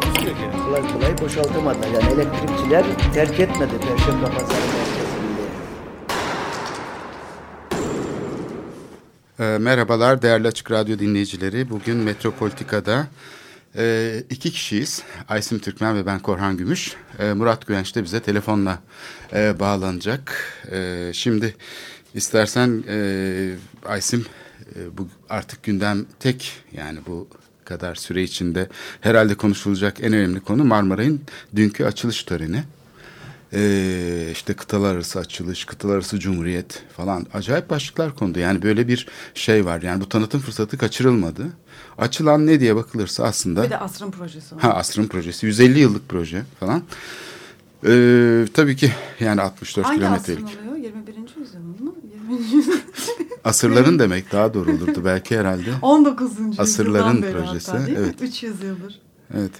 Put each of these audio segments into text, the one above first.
Takusuyor yani. Kolay kolay boşaltamadılar. Yani elektrikçiler terk etmedi Perşembe Pazarı merkezinde. E, merhabalar değerli Açık Radyo dinleyicileri. Bugün Metropolitika'da e, iki kişiyiz. Aysim Türkmen ve ben Korhan Gümüş. E, Murat Güvenç de bize telefonla e, bağlanacak. E, şimdi istersen e, Aysim e, bu artık gündem tek yani bu kadar süre içinde herhalde konuşulacak en önemli konu Marmaray'ın dünkü açılış töreni. Ee, işte kıtalar arası açılış, kıtalar arası cumhuriyet falan acayip başlıklar kondu. Yani böyle bir şey var. Yani bu tanıtım fırsatı kaçırılmadı. Açılan ne diye bakılırsa aslında... Bir de asrın projesi var. Ha asrın projesi. 150 yıllık proje falan. Ee, tabii ki yani 64 Hangi kilometrelik. asrın oluyor? 21. yüzyılın mı? 20. yüzyılın. Asırların demek daha doğru olurdu belki herhalde. 19. yüzyıldan Asırların projesi, Hatta, değil evet. mi? 300 yıldır. Evet.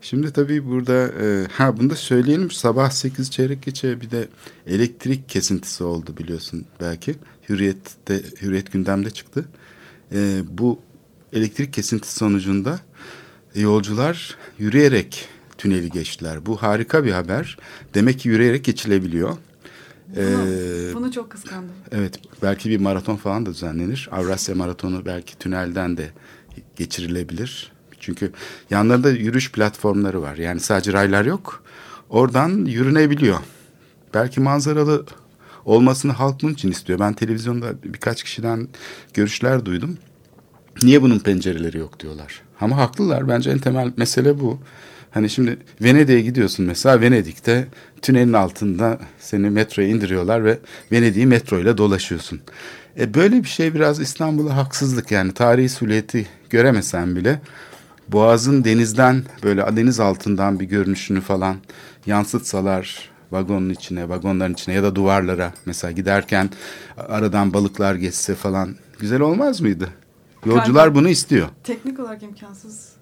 Şimdi tabii burada e, ha bunu da söyleyelim sabah 8 çeyrek geçe bir de elektrik kesintisi oldu biliyorsun belki. Hürriyet'te Hürriyet gündemde çıktı. E, bu elektrik kesintisi sonucunda yolcular yürüyerek tüneli geçtiler. Bu harika bir haber. Demek ki yürüyerek geçilebiliyor. Bunu, Ee, bunu çok kıskandım. Evet belki bir maraton falan da düzenlenir. Avrasya Maratonu belki tünelden de geçirilebilir. Çünkü yanlarında yürüyüş platformları var. Yani sadece raylar yok. Oradan yürünebiliyor. Belki manzaralı olmasını halk bunun için istiyor. Ben televizyonda birkaç kişiden görüşler duydum. Niye bunun pencereleri yok diyorlar. Ama haklılar. Bence en temel mesele bu. Hani şimdi Venedik'e gidiyorsun mesela Venedik'te tünelin altında seni metroya indiriyorlar ve Venedik'i metroyla dolaşıyorsun. E böyle bir şey biraz İstanbul'a haksızlık yani tarihi suliyeti göremesen bile Boğaz'ın denizden böyle deniz altından bir görünüşünü falan yansıtsalar vagonun içine, vagonların içine ya da duvarlara mesela giderken aradan balıklar geçse falan güzel olmaz mıydı? Yolcular Galiba- bunu istiyor. Teknik olarak imkansız.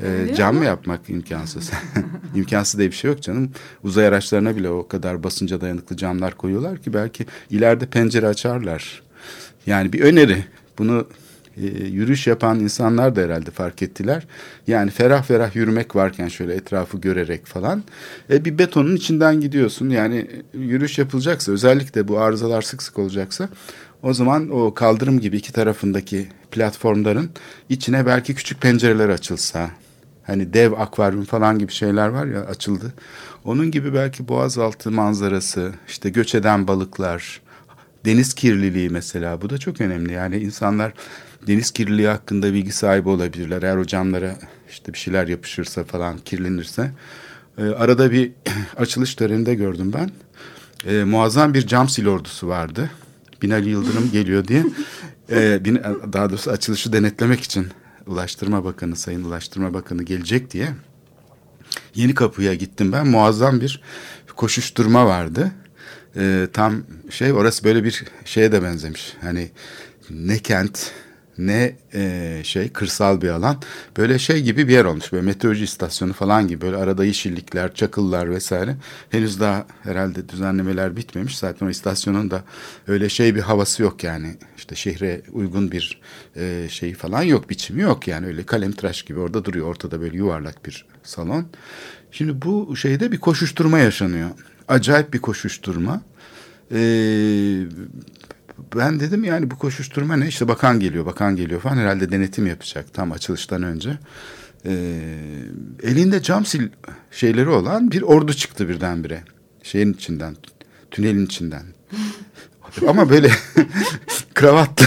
Öyle cam mı yapmak imkansız? İmkansız diye bir şey yok canım. Uzay araçlarına bile o kadar basınca dayanıklı camlar koyuyorlar ki belki ileride pencere açarlar. Yani bir öneri. Bunu e, yürüyüş yapan insanlar da herhalde fark ettiler. Yani ferah ferah yürümek varken şöyle etrafı görerek falan. E, bir betonun içinden gidiyorsun. Yani e, yürüyüş yapılacaksa özellikle bu arızalar sık sık olacaksa o zaman o kaldırım gibi iki tarafındaki platformların içine belki küçük pencereler açılsa Hani dev akvaryum falan gibi şeyler var ya açıldı. Onun gibi belki boğazaltı manzarası, işte göç eden balıklar, deniz kirliliği mesela bu da çok önemli. Yani insanlar deniz kirliliği hakkında bilgi sahibi olabilirler. Eğer o camlara işte bir şeyler yapışırsa falan kirlenirse. Ee, arada bir açılış töreninde gördüm ben. Ee, muazzam bir cam sil ordusu vardı. Binali Yıldırım geliyor diye. Ee, bin- daha doğrusu açılışı denetlemek için Ulaştırma Bakanı, Sayın Ulaştırma Bakanı gelecek diye Yeni Kapı'ya gittim ben. Muazzam bir koşuşturma vardı. Ee, tam şey orası böyle bir şeye de benzemiş. Hani ne kent ne e, şey kırsal bir alan. Böyle şey gibi bir yer olmuş. Böyle meteoroloji istasyonu falan gibi. Böyle arada yeşillikler, çakıllar vesaire. Henüz daha herhalde düzenlemeler bitmemiş. Zaten o istasyonun da öyle şey bir havası yok yani. İşte şehre uygun bir e, şey falan yok. Biçimi yok yani. Öyle kalemtıraş gibi orada duruyor. Ortada böyle yuvarlak bir salon. Şimdi bu şeyde bir koşuşturma yaşanıyor. Acayip bir koşuşturma. Ee, ben dedim yani bu koşuşturma ne? İşte bakan geliyor, bakan geliyor falan. Herhalde denetim yapacak tam açılıştan önce. Ee, elinde cam sil şeyleri olan bir ordu çıktı birdenbire. Şeyin içinden, tünelin içinden. Ama böyle kravatlı,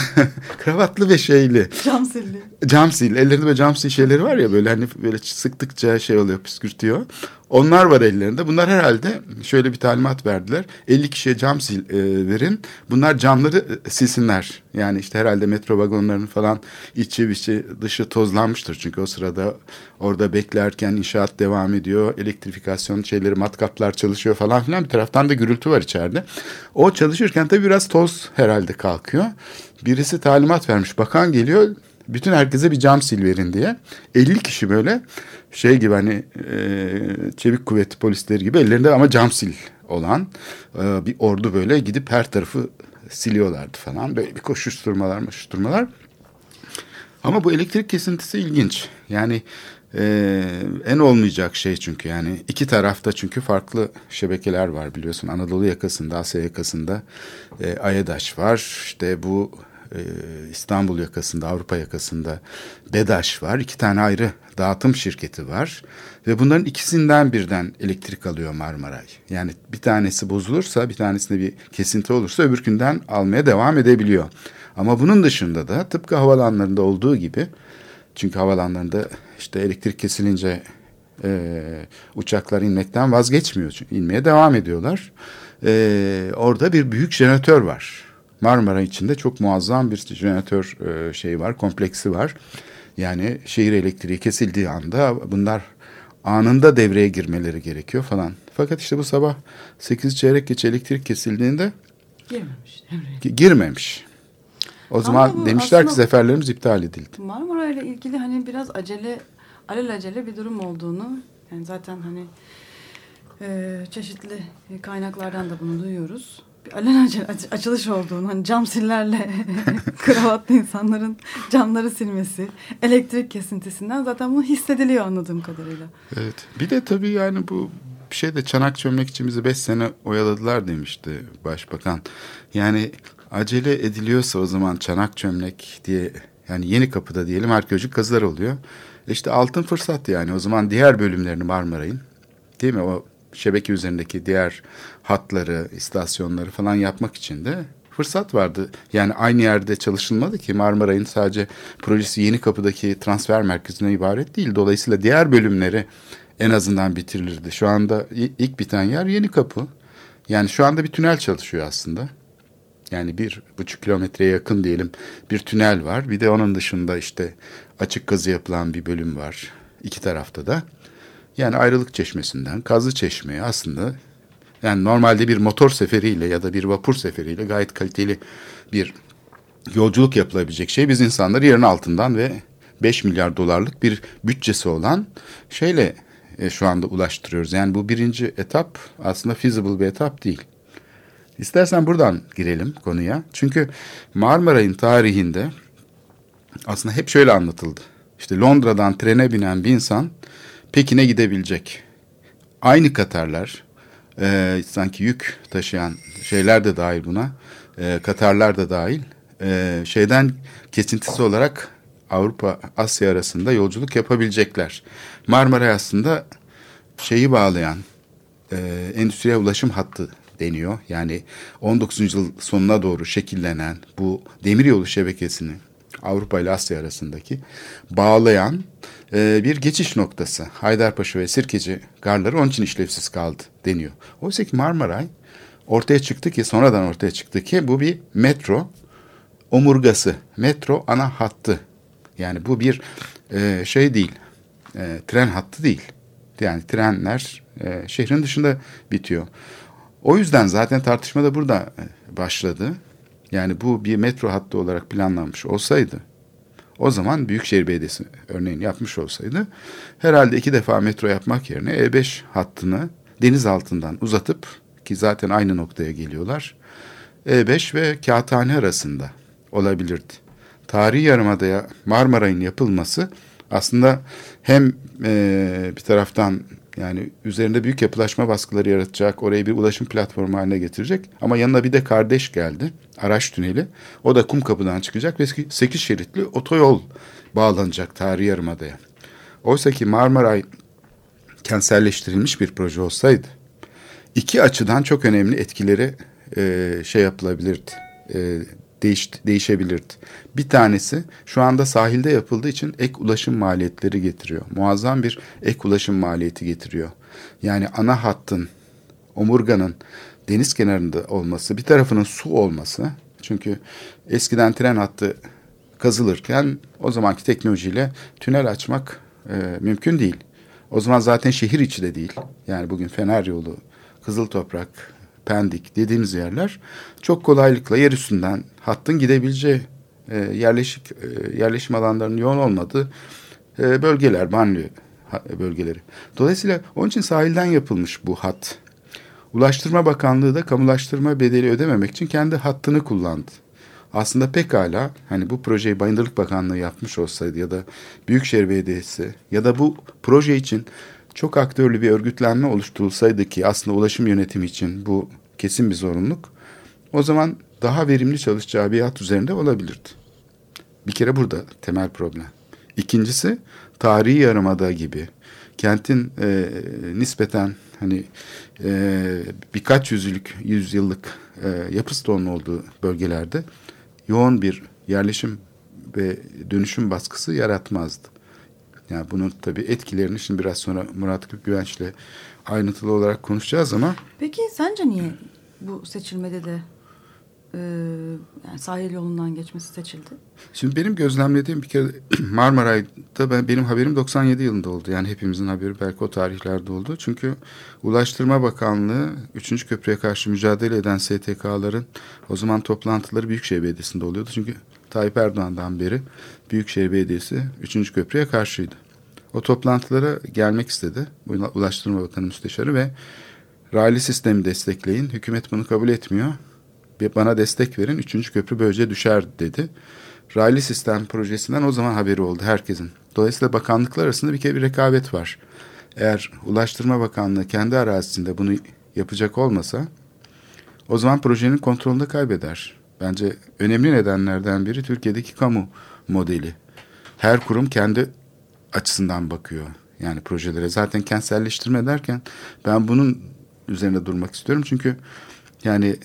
kravatlı ve şeyli. Cam silli. Cam sil, ellerinde böyle cam sil şeyleri var ya böyle hani böyle sıktıkça şey oluyor, püskürtüyor. Onlar var ellerinde. Bunlar herhalde şöyle bir talimat verdiler. 50 kişiye cam sil, e, verin. Bunlar camları e, silsinler. Yani işte herhalde metro vagonlarının falan içi içi dışı tozlanmıştır. Çünkü o sırada orada beklerken inşaat devam ediyor. Elektrifikasyon şeyleri matkaplar çalışıyor falan filan. Bir taraftan da gürültü var içeride. O çalışırken tabii biraz toz herhalde kalkıyor. Birisi talimat vermiş. Bakan geliyor bütün herkese bir cam sil verin diye. 50 kişi böyle şey gibi hani e, çevik kuvvet polisleri gibi ellerinde ama cam sil olan e, bir ordu böyle gidip her tarafı siliyorlardı falan. Böyle bir koşuşturmalar koşuşturmalar. Ama bu elektrik kesintisi ilginç. Yani e, en olmayacak şey çünkü yani iki tarafta çünkü farklı şebekeler var biliyorsun. Anadolu yakasında, Asya yakasında e, Ayadaş var. İşte bu e, İstanbul yakasında, Avrupa yakasında BEDAŞ var. İki tane ayrı dağıtım şirketi var. Ve bunların ikisinden birden elektrik alıyor Marmaray. Yani bir tanesi bozulursa, bir tanesinde bir kesinti olursa öbürkünden almaya devam edebiliyor. Ama bunun dışında da tıpkı havalanlarında olduğu gibi, çünkü havalanlarında işte elektrik kesilince e, uçaklar inmekten vazgeçmiyor. Çünkü inmeye devam ediyorlar. E, orada bir büyük jeneratör var. Marmara içinde çok muazzam bir jeneratör e, şey var, kompleksi var. Yani şehir elektriği kesildiği anda bunlar anında devreye girmeleri gerekiyor falan. Fakat işte bu sabah 8 çeyrek geç elektrik kesildiğinde Girmemiş devreye. girmemiş. O zaman bu demişler ki seferlerimiz iptal edildi. Marmara ile ilgili hani biraz acele, alelacele bir durum olduğunu yani zaten hani e, çeşitli kaynaklardan da bunu duyuyoruz. Bir alelacele aç- açılış olduğunu hani cam sillerle kravatlı insanların camları silmesi, elektrik kesintisinden zaten bunu hissediliyor anladığım kadarıyla. Evet. Bir de tabii yani bu bir şey de çanak çömlek için bizi beş sene oyaladılar demişti başbakan. Yani acele ediliyorsa o zaman çanak çömlek diye yani yeni kapıda diyelim arkeolojik kazılar oluyor. E İşte altın fırsat yani o zaman diğer bölümlerini Marmaray'ın değil mi o şebeke üzerindeki diğer hatları, istasyonları falan yapmak için de fırsat vardı. Yani aynı yerde çalışılmadı ki Marmaray'ın sadece projesi yeni kapıdaki transfer merkezine ibaret değil. Dolayısıyla diğer bölümleri en azından bitirilirdi. Şu anda ilk biten yer yeni kapı. Yani şu anda bir tünel çalışıyor aslında. Yani bir buçuk kilometreye yakın diyelim bir tünel var. Bir de onun dışında işte açık kazı yapılan bir bölüm var. iki tarafta da. Yani ayrılık çeşmesinden kazı çeşmeye aslında yani normalde bir motor seferiyle ya da bir vapur seferiyle gayet kaliteli bir yolculuk yapılabilecek şey biz insanları yerin altından ve 5 milyar dolarlık bir bütçesi olan şeyle e, şu anda ulaştırıyoruz. Yani bu birinci etap aslında feasible bir etap değil. İstersen buradan girelim konuya. Çünkü Marmaray'ın tarihinde aslında hep şöyle anlatıldı. İşte Londra'dan trene binen bir insan Pekin'e gidebilecek. Aynı Katarlar, e, sanki yük taşıyan şeyler de dahil buna, e, Katarlar da dahil, e, şeyden kesintisi olarak Avrupa, Asya arasında yolculuk yapabilecekler. Marmaray aslında şeyi bağlayan, e, endüstriyel ulaşım hattı deniyor. Yani 19. yüzyıl sonuna doğru şekillenen bu demiryolu şebekesini Avrupa ile Asya arasındaki bağlayan e, bir geçiş noktası. Haydarpaşa ve Sirkeci garları onun için işlevsiz kaldı deniyor. Oysa ki Marmaray ortaya çıktı ki sonradan ortaya çıktı ki bu bir metro omurgası, metro ana hattı. Yani bu bir e, şey değil, e, tren hattı değil. Yani trenler e, şehrin dışında bitiyor. O yüzden zaten tartışma da burada e, başladı. Yani bu bir metro hattı olarak planlanmış olsaydı, o zaman Büyükşehir Belediyesi örneğin yapmış olsaydı, herhalde iki defa metro yapmak yerine E5 hattını deniz altından uzatıp, ki zaten aynı noktaya geliyorlar, E5 ve Kağıthane arasında olabilirdi. Tarihi Yarımada'ya Marmaray'ın yapılması aslında hem e, bir taraftan yani üzerinde büyük yapılaşma baskıları yaratacak, orayı bir ulaşım platformu haline getirecek. Ama yanına bir de kardeş geldi, araç tüneli. O da kum kapıdan çıkacak ve 8 şeritli otoyol bağlanacak tarihi yarımadaya. Oysa ki Marmaray kentselleştirilmiş bir proje olsaydı, iki açıdan çok önemli etkileri e, şey yapılabilirdi, e, değiş, değişebilirdi. Bir tanesi şu anda sahilde yapıldığı için ek ulaşım maliyetleri getiriyor. Muazzam bir ek ulaşım maliyeti getiriyor. Yani ana hattın, omurganın deniz kenarında olması, bir tarafının su olması. Çünkü eskiden tren hattı kazılırken o zamanki teknolojiyle tünel açmak e, mümkün değil. O zaman zaten şehir içi de değil. Yani bugün Fener Yolu, Kızıl Toprak, Pendik dediğimiz yerler çok kolaylıkla yer üstünden hattın gidebileceği e, yerleşik e, yerleşim alanlarının yoğun olmadığı e, bölgeler, banliyö bölgeleri. Dolayısıyla onun için sahilden yapılmış bu hat. Ulaştırma Bakanlığı da kamulaştırma bedeli ödememek için kendi hattını kullandı. Aslında pekala hani bu projeyi Bayındırlık Bakanlığı yapmış olsaydı ya da Büyükşehir Belediyesi ya da bu proje için çok aktörlü bir örgütlenme oluşturulsaydı ki aslında ulaşım yönetimi için bu kesin bir zorunluluk. O zaman daha verimli çalışacağı bir hat üzerinde olabilirdi. Bir kere burada temel problem. İkincisi tarihi yarımada gibi kentin e, nispeten hani e, birkaç yüzyıllık yüzyıllık e, yapı stoğunun olduğu bölgelerde yoğun bir yerleşim ve dönüşüm baskısı yaratmazdı. Yani bunun tabii etkilerini şimdi biraz sonra Murat Güvenç'le ayrıntılı olarak konuşacağız ama. Peki sence niye bu seçilmede de e, yani sahil yolundan geçmesi seçildi? Şimdi benim gözlemlediğim bir kere Marmaray'da ben, benim haberim 97 yılında oldu. Yani hepimizin haberi belki o tarihlerde oldu. Çünkü Ulaştırma Bakanlığı 3. köprüye karşı mücadele eden STK'ların o zaman toplantıları Büyükşehir Belediyesi'nde oluyordu. Çünkü Tayyip Erdoğan'dan beri Büyükşehir Belediyesi 3. köprüye karşıydı. O toplantılara gelmek istedi. Ulaştırma Bakanı Müsteşarı ve raylı sistemi destekleyin. Hükümet bunu kabul etmiyor bana destek verin. Üçüncü köprü böylece düşer dedi. Raylı sistem projesinden o zaman haberi oldu herkesin. Dolayısıyla bakanlıklar arasında bir kere bir rekabet var. Eğer Ulaştırma Bakanlığı kendi arazisinde bunu yapacak olmasa o zaman projenin kontrolünü kaybeder. Bence önemli nedenlerden biri Türkiye'deki kamu modeli. Her kurum kendi açısından bakıyor. Yani projelere zaten kentselleştirme derken ben bunun üzerine durmak istiyorum. Çünkü yani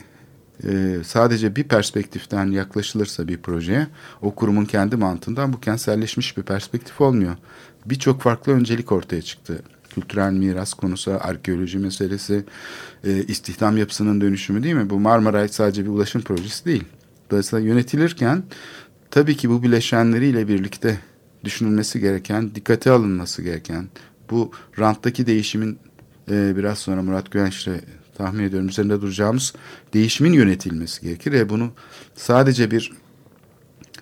e, sadece bir perspektiften yaklaşılırsa bir projeye o kurumun kendi mantığından bu kentselleşmiş bir perspektif olmuyor. Birçok farklı öncelik ortaya çıktı. Kültürel miras konusu, arkeoloji meselesi, e, istihdam yapısının dönüşümü değil mi? Bu Marmaray sadece bir ulaşım projesi değil. Dolayısıyla yönetilirken tabii ki bu bileşenleriyle birlikte düşünülmesi gereken, dikkate alınması gereken, bu ranttaki değişimin e, biraz sonra Murat Güvenç'le tahmin ediyorum üzerinde duracağımız değişimin yönetilmesi gerekir ve bunu sadece bir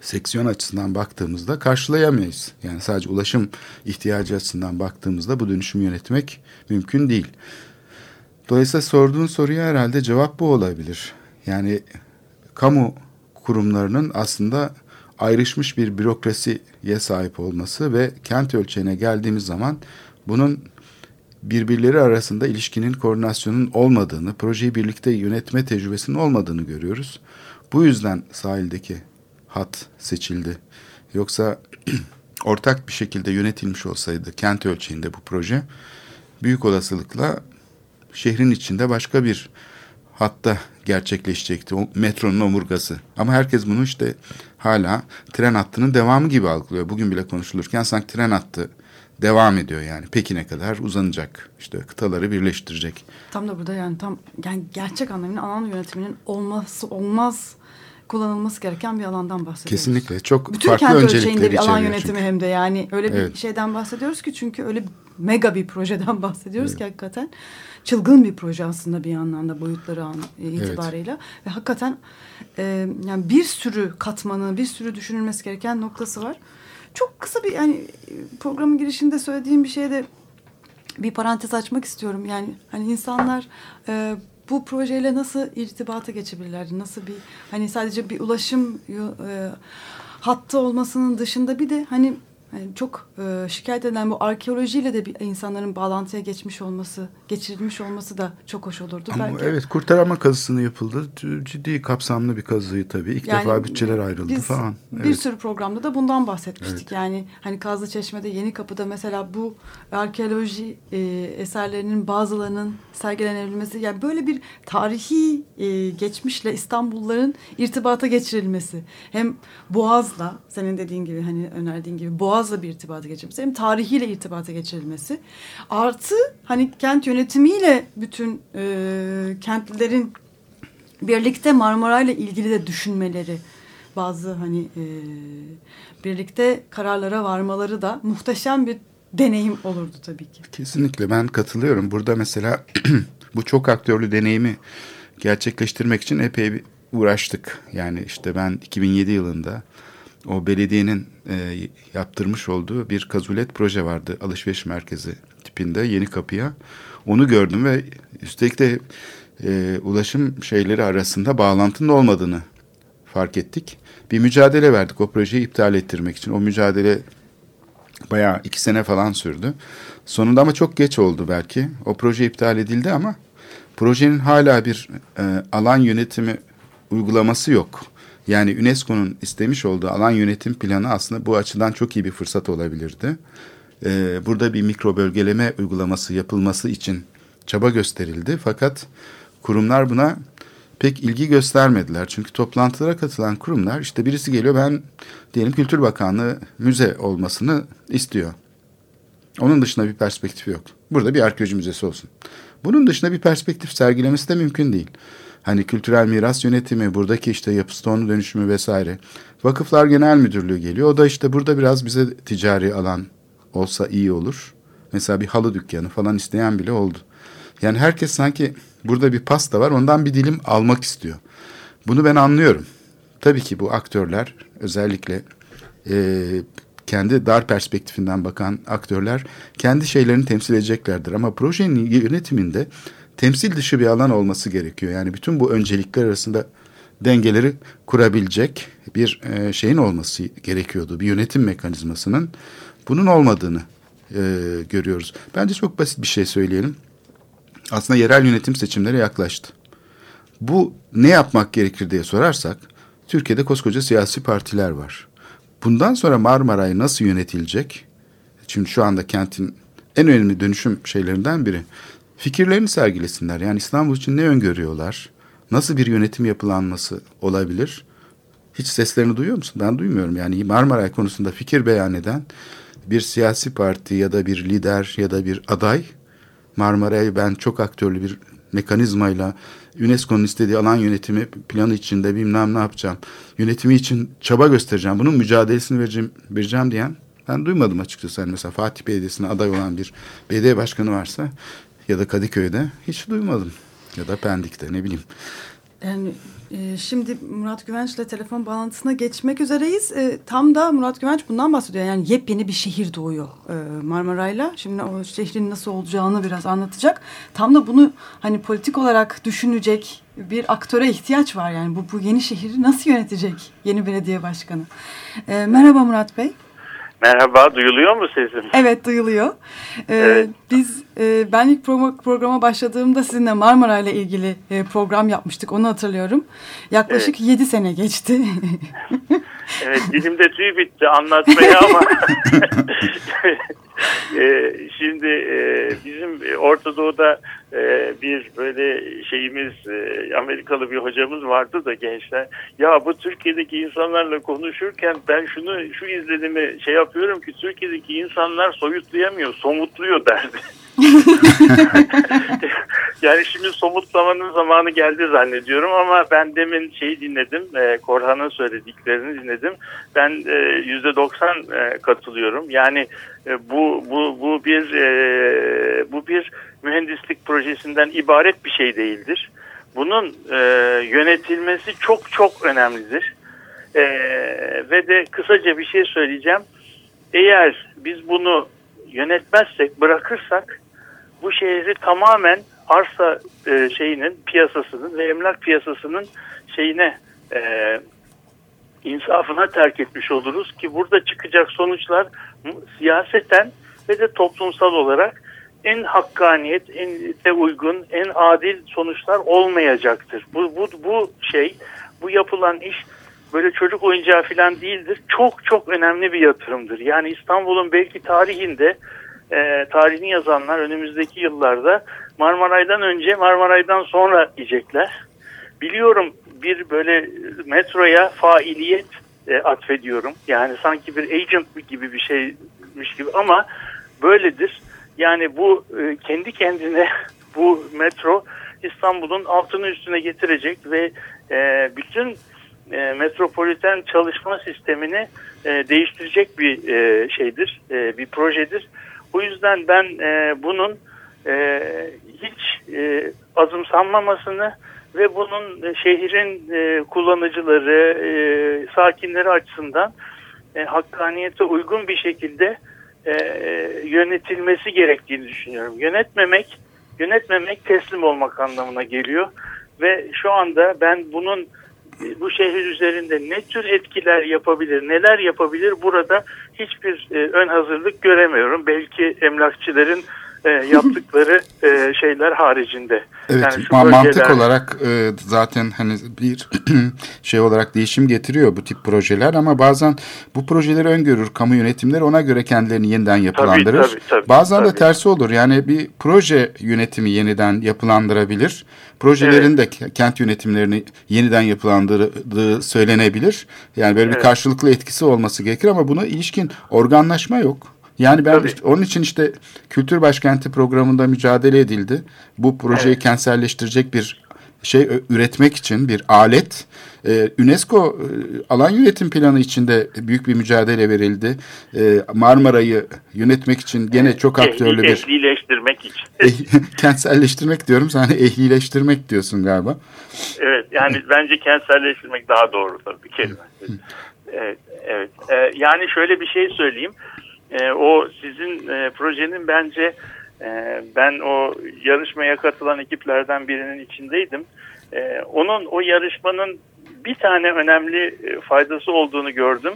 seksiyon açısından baktığımızda karşılayamayız. Yani sadece ulaşım ihtiyacı açısından baktığımızda bu dönüşümü yönetmek mümkün değil. Dolayısıyla sorduğun soruya herhalde cevap bu olabilir. Yani kamu kurumlarının aslında ayrışmış bir bürokrasiye sahip olması ve kent ölçeğine geldiğimiz zaman bunun birbirleri arasında ilişkinin koordinasyonun olmadığını, projeyi birlikte yönetme tecrübesinin olmadığını görüyoruz. Bu yüzden sahildeki hat seçildi. Yoksa ortak bir şekilde yönetilmiş olsaydı kent ölçeğinde bu proje büyük olasılıkla şehrin içinde başka bir hatta gerçekleşecekti. O metronun omurgası. Ama herkes bunu işte hala tren hattının devamı gibi algılıyor. Bugün bile konuşulurken sanki tren hattı devam ediyor yani. Pekin'e kadar uzanacak. İşte kıtaları birleştirecek. Tam da burada yani tam yani gerçek anlamıyla alan yönetiminin olması olmaz kullanılması gereken bir alandan bahsediyoruz. Kesinlikle. Çok Bütün farklı kent öncelikleri bir alan çünkü. yönetimi hem de yani öyle bir evet. şeyden bahsediyoruz ki çünkü öyle mega bir projeden bahsediyoruz evet. ki hakikaten çılgın bir proje aslında bir yandan da boyutları an, e, itibarıyla evet. ve hakikaten e, yani bir sürü katmanı, bir sürü düşünülmesi gereken noktası var. Çok kısa bir yani programın girişinde söylediğim bir şeyde bir parantez açmak istiyorum. Yani hani insanlar e, bu projeyle nasıl irtibata geçebilirler? Nasıl bir hani sadece bir ulaşım e, hattı olmasının dışında bir de hani yani çok e, şikayet edilen bu arkeolojiyle de bir insanların bağlantıya geçmiş olması, geçirilmiş olması da çok hoş olurdu. Ama Belki. evet kurtarma kazısını yapıldı. Ciddi kapsamlı bir kazıyı tabii. İlk yani defa bütçeler ayrıldı biz falan. Evet. Bir sürü programda da bundan bahsetmiştik. Evet. Yani hani Kazlı Çeşme'de Yeni Kapı'da mesela bu arkeoloji e, eserlerinin bazılarının sergilenebilmesi yani böyle bir tarihi e, geçmişle İstanbulluların irtibata geçirilmesi. Hem Boğaz'la senin dediğin gibi hani önerdiğin gibi Boğaz boğazla bir irtibata geçirilmesi hem tarihiyle irtibata geçirilmesi artı hani kent yönetimiyle bütün e, kentlilerin birlikte Marmara ile ilgili de düşünmeleri bazı hani e, birlikte kararlara varmaları da muhteşem bir deneyim olurdu tabii ki. Kesinlikle ben katılıyorum. Burada mesela bu çok aktörlü deneyimi gerçekleştirmek için epey bir uğraştık. Yani işte ben 2007 yılında o belediyenin e, yaptırmış olduğu bir kazulet proje vardı. Alışveriş merkezi tipinde yeni kapıya. Onu gördüm ve üstelik de e, ulaşım şeyleri arasında bağlantının olmadığını fark ettik. Bir mücadele verdik o projeyi iptal ettirmek için. O mücadele bayağı iki sene falan sürdü. Sonunda ama çok geç oldu belki. O proje iptal edildi ama projenin hala bir e, alan yönetimi uygulaması yok. Yani UNESCO'nun istemiş olduğu alan yönetim planı aslında bu açıdan çok iyi bir fırsat olabilirdi. Ee, burada bir mikro bölgeleme uygulaması yapılması için çaba gösterildi. Fakat kurumlar buna pek ilgi göstermediler. Çünkü toplantılara katılan kurumlar işte birisi geliyor ben diyelim Kültür Bakanlığı müze olmasını istiyor. Onun dışında bir perspektif yok. Burada bir arkeoloji müzesi olsun. Bunun dışında bir perspektif sergilemesi de mümkün değil. Hani kültürel miras yönetimi, buradaki işte yapı stonu dönüşümü vesaire. Vakıflar Genel Müdürlüğü geliyor. O da işte burada biraz bize ticari alan olsa iyi olur. Mesela bir halı dükkanı falan isteyen bile oldu. Yani herkes sanki burada bir pasta var ondan bir dilim almak istiyor. Bunu ben anlıyorum. Tabii ki bu aktörler özellikle e, kendi dar perspektifinden bakan aktörler kendi şeylerini temsil edeceklerdir. Ama projenin yönetiminde temsil dışı bir alan olması gerekiyor. Yani bütün bu öncelikler arasında dengeleri kurabilecek bir e, şeyin olması gerekiyordu. Bir yönetim mekanizmasının bunun olmadığını e, görüyoruz. Bence çok basit bir şey söyleyelim. Aslında yerel yönetim seçimleri yaklaştı. Bu ne yapmak gerekir diye sorarsak Türkiye'de koskoca siyasi partiler var. Bundan sonra Marmaray nasıl yönetilecek? Çünkü şu anda kentin en önemli dönüşüm şeylerinden biri fikirlerini sergilesinler. Yani İstanbul için ne öngörüyorlar? Nasıl bir yönetim yapılanması olabilir? Hiç seslerini duyuyor musun? Ben duymuyorum. Yani Marmaray konusunda fikir beyan eden bir siyasi parti ya da bir lider ya da bir aday Marmara'yı ben çok aktörlü bir mekanizmayla UNESCO'nun istediği alan yönetimi planı içinde bilmem ne yapacağım. Yönetimi için çaba göstereceğim. Bunun mücadelesini vereceğim, vereceğim diyen ben duymadım açıkçası. Yani mesela Fatih Belediyesi'ne aday olan bir belediye başkanı varsa ya da Kadıköy'de hiç duymadım. Ya da Pendik'te ne bileyim. Yani e, şimdi Murat Güvenç ile telefon bağlantısına geçmek üzereyiz. E, tam da Murat Güvenç bundan bahsediyor. Yani yepyeni bir şehir doğuyor e, Marmaray'la. Şimdi o şehrin nasıl olacağını biraz anlatacak. Tam da bunu hani politik olarak düşünecek bir aktöre ihtiyaç var. Yani bu, bu yeni şehri nasıl yönetecek yeni belediye başkanı? E, merhaba Murat Bey. Merhaba, duyuluyor mu sesim? Evet, duyuluyor. Ee, evet. Biz, e, ben ilk pro programa başladığımda sizinle Marmara ile ilgili e, program yapmıştık, onu hatırlıyorum. Yaklaşık evet. 7 sene geçti. evet, dilimde tüy bitti anlatmaya ama... e, şimdi e, bizim Orta Doğu'da e, bir böyle şeyimiz e, Amerikalı bir hocamız vardı da gençler ya bu Türkiye'deki insanlarla konuşurken ben şunu şu izlenimi şey yapıyorum ki Türkiye'deki insanlar soyutlayamıyor somutluyor derdi. yani şimdi somutlamanın zamanı geldi zannediyorum ama ben demin şeyi dinledim, e, Korhan'ın söylediklerini dinledim. Ben yüzde e, doksan e, katılıyorum. Yani e, bu bu bu bir e, bu bir mühendislik projesinden ibaret bir şey değildir. Bunun e, yönetilmesi çok çok önemlidir. E, ve de kısaca bir şey söyleyeceğim. Eğer biz bunu yönetmezsek, bırakırsak bu şehri tamamen arsa e, şeyinin piyasasının ve emlak piyasasının şeyine e, insafına terk etmiş oluruz ki burada çıkacak sonuçlar siyaseten ve de toplumsal olarak en hakkaniyet, en de uygun, en adil sonuçlar olmayacaktır. Bu, bu, bu şey, bu yapılan iş böyle çocuk oyuncağı falan değildir. Çok çok önemli bir yatırımdır. Yani İstanbul'un belki tarihinde e, tarihini yazanlar önümüzdeki yıllarda Marmaray'dan önce Marmaray'dan sonra diyecekler. Biliyorum bir böyle metroya failiyet e, atfediyorum. Yani sanki bir agent gibi bir şeymiş gibi ama böyledir. Yani bu e, kendi kendine bu metro İstanbul'un altını üstüne getirecek ve e, bütün e, metropoliten çalışma sistemini e, değiştirecek bir e, şeydir, e, bir projedir. O yüzden ben e, bunun e, hiç e, azımsanmamasını ve bunun e, şehrin e, kullanıcıları, e, sakinleri açısından e, hakkaniyete uygun bir şekilde yönetilmesi gerektiğini düşünüyorum. Yönetmemek, yönetmemek teslim olmak anlamına geliyor ve şu anda ben bunun bu şehir üzerinde ne tür etkiler yapabilir, neler yapabilir burada hiçbir ön hazırlık göremiyorum. Belki emlakçıların e, yaptıkları e, şeyler haricinde. Evet, yani ma- mantık olarak e, zaten hani bir şey olarak değişim getiriyor bu tip projeler ama bazen bu projeleri öngörür kamu yönetimleri ona göre kendilerini yeniden yapılandırır. Tabii, tabii, tabii, bazen tabii. de tersi olur. Yani bir proje yönetimi yeniden yapılandırabilir. Projelerin de kent yönetimlerini yeniden yapılandırdığı söylenebilir. Yani böyle bir Evet. karşılıklı etkisi olması gerekir ama buna ilişkin organlaşma yok. Yani ben Tabii. işte onun için işte Kültür Başkenti programında mücadele edildi. Bu projeyi Evet. kentselleştirecek bir şey üretmek için bir alet. Ee, UNESCO e, alan yönetim planı içinde büyük bir mücadele verildi. Ee, Marmara'yı yönetmek için gene çok aktörlü bir ehlileştirmek için. Eh- kentselleştirmek diyorum. Sen ehlileştirmek diyorsun galiba. Evet yani bence kentselleştirmek daha doğru tabii kelime. Evet, evet. Ee, yani şöyle bir şey söyleyeyim. Ee, o sizin e, projenin bence e, ben o yarışmaya katılan ekiplerden birinin içindeydim. Ee, onun o yarışmanın bir tane önemli e, faydası olduğunu gördüm.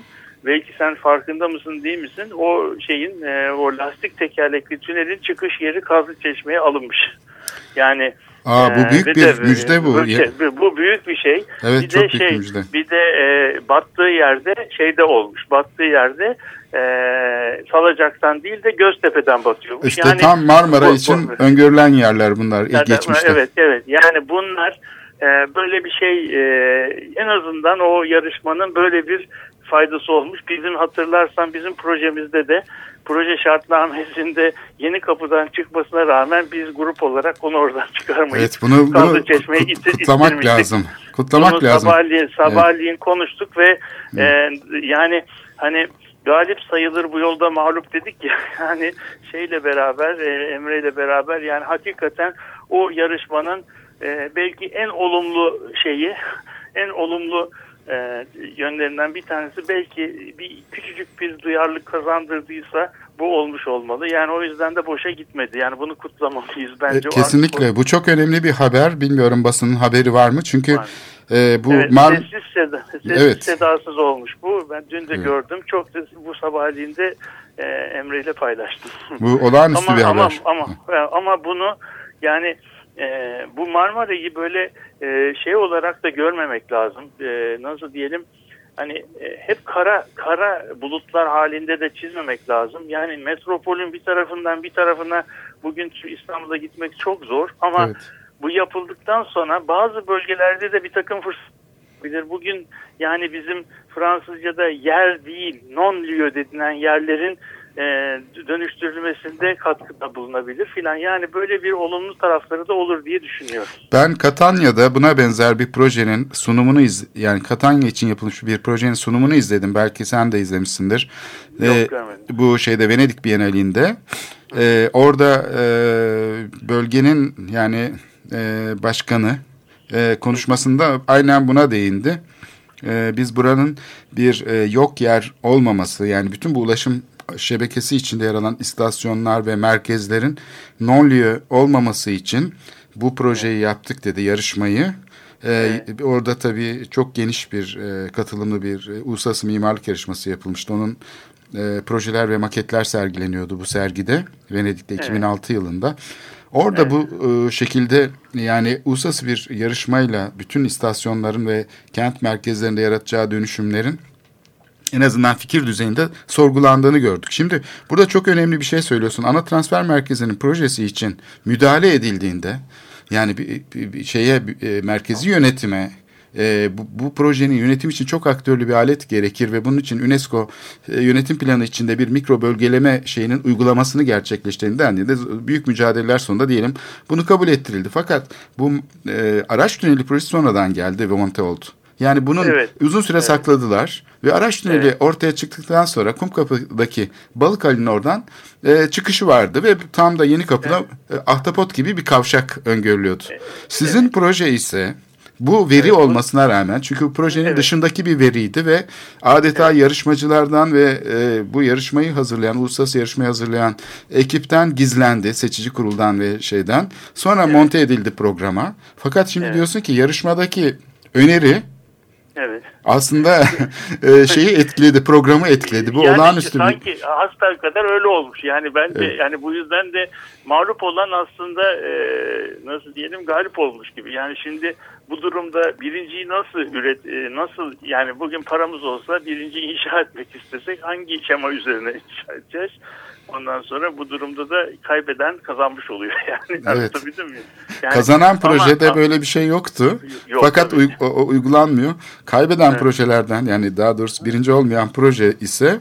Belki sen farkında mısın değil misin? O şeyin e, o lastik tekerlekli tünelin çıkış yeri Kazlıçeşme'ye alınmış. Yani Aa, bu ee, büyük bir bir de- müjde bu. Bu, şey- bu büyük bir şey. Evet, bir çok de büyük şey, bir müjde. Bir de e, battığı yerde şeyde olmuş. Battığı yerde e, Salacak'tan değil de Göztepe'den batıyormuş. İşte yani, tam Marmara bu- için bu- öngörülen yerler bunlar ilk Evet, geçmişte. Evet, evet. Yani bunlar e, böyle bir şey e, en azından o yarışmanın böyle bir faydası olmuş. Bizim hatırlarsan bizim projemizde de proje şartnamesinde yeni kapıdan çıkmasına rağmen biz grup olarak onu oradan çıkarmayıp Evet bunu, bunu Kazlıçeşme'ye kut- itti- kutlamak ittirmiştik. lazım. Kutlamak Bunu lazım. Sabahleyin, sabahleyin konuştuk ve e, yani hani galip sayılır bu yolda mağlup dedik ya. Yani şeyle beraber e, Emre ile beraber yani hakikaten o yarışmanın e, belki en olumlu şeyi en olumlu e, yönlerinden bir tanesi. Belki bir küçücük bir duyarlılık kazandırdıysa bu olmuş olmalı. Yani o yüzden de boşa gitmedi. Yani bunu kutlamalıyız E, bence. O- kesinlikle. Bu çok önemli bir haber. Bilmiyorum basının haberi var mı? Çünkü Var. e, bu evet, Mar sessiz, seda, sessiz Evet. sedasız olmuş bu. Ben dün de Evet. gördüm. Çok da bu sabahleyin de e, Emre ile paylaştım. bu olağanüstü ama, bir ama, haber. ama, ama bunu yani e, bu Marmara'yı böyle e, şey olarak da görmemek lazım. E, nasıl diyelim? Hani e, hep kara kara bulutlar halinde de çizmemek lazım. Yani metropolün bir tarafından bir tarafına bugün şu İstanbul'a gitmek çok zor ama Evet. bu yapıldıktan sonra bazı bölgelerde de bir takım fırsatlar Bugün yani bizim Fransızca'da yer değil, non-lieu denilen yerlerin e, dönüştürülmesinde katkıda bulunabilir filan. Yani böyle bir olumlu tarafları da olur diye düşünüyorum. Ben Katanya'da buna benzer bir projenin sunumunu iz yani Katanya için yapılmış bir projenin sunumunu izledim. Belki sen de izlemişsindir. Yok, Ee, görmedim. bu şeyde Venedik Bienalinde. Ee, orada e, bölgenin yani e, başkanı e, konuşmasında aynen buna değindi. E, biz buranın bir e, yok yer olmaması yani bütün bu ulaşım şebekesi içinde yer alan istasyonlar ve merkezlerin non-lieu olmaması için bu projeyi yaptık dedi yarışmayı. Ee, Orada tabii çok geniş bir e, katılımlı bir e, uluslararası mimarlık yarışması yapılmıştı. Onun e, projeler ve maketler sergileniyordu bu sergide Venedik'te 2006 yılında. Orada bu e, şekilde yani uluslararası bir yarışmayla bütün istasyonların ve kent merkezlerinde yaratacağı dönüşümlerin en azından fikir düzeyinde sorgulandığını gördük. Şimdi burada çok önemli bir şey söylüyorsun. Ana transfer merkezinin projesi için müdahale edildiğinde yani bir, bir, bir şeye e, merkezi yönetime e, bu, bu projenin yönetim için çok aktörlü bir alet gerekir ve bunun için UNESCO e, yönetim planı içinde bir mikro bölgeleme şeyinin uygulamasını gerçekleştiğini dendiğinde büyük mücadeleler sonunda diyelim bunu kabul ettirildi. Fakat bu e, araç tüneli projesi sonradan geldi ve monte oldu. Yani bunun Evet. uzun süre Evet. sakladılar ve araç tüneli Evet. ortaya çıktıktan sonra Kumkapı'daki Balık Ali'nin oradan e, çıkışı vardı ve tam da yeni kapıda e, ahtapot gibi bir kavşak öngörülüyordu. Sizin proje ise bu veri olmasına rağmen çünkü bu projenin Evet. dışındaki bir veriydi ve adeta yarışmacılardan ve e, bu yarışmayı hazırlayan, uluslararası yarışmayı hazırlayan ekipten gizlendi. Seçici kuruldan ve şeyden. Sonra monte edildi programa. Fakat şimdi Evet. diyorsun ki yarışmadaki öneri Evet. aslında e, şeyi etkiledi, programı etkiledi. Bu yani olağanüstü bir... sanki hasta kadar öyle olmuş. Yani ben de Evet. yani bu yüzden de mağlup olan aslında e, nasıl diyelim galip olmuş gibi. Yani şimdi bu durumda birinciyi nasıl üret e, nasıl yani bugün paramız olsa birinciyi inşa etmek istesek hangi şema üzerine inşa edeceğiz? Ondan sonra bu durumda da kaybeden kazanmış oluyor yani. Evet. Anlatabildim mi? Yani Kazanan ama- projede böyle bir şey yoktu. Yok, Fakat uy- o uygulanmıyor. Kaybeden Evet. projelerden yani daha doğrusu birinci olmayan proje ise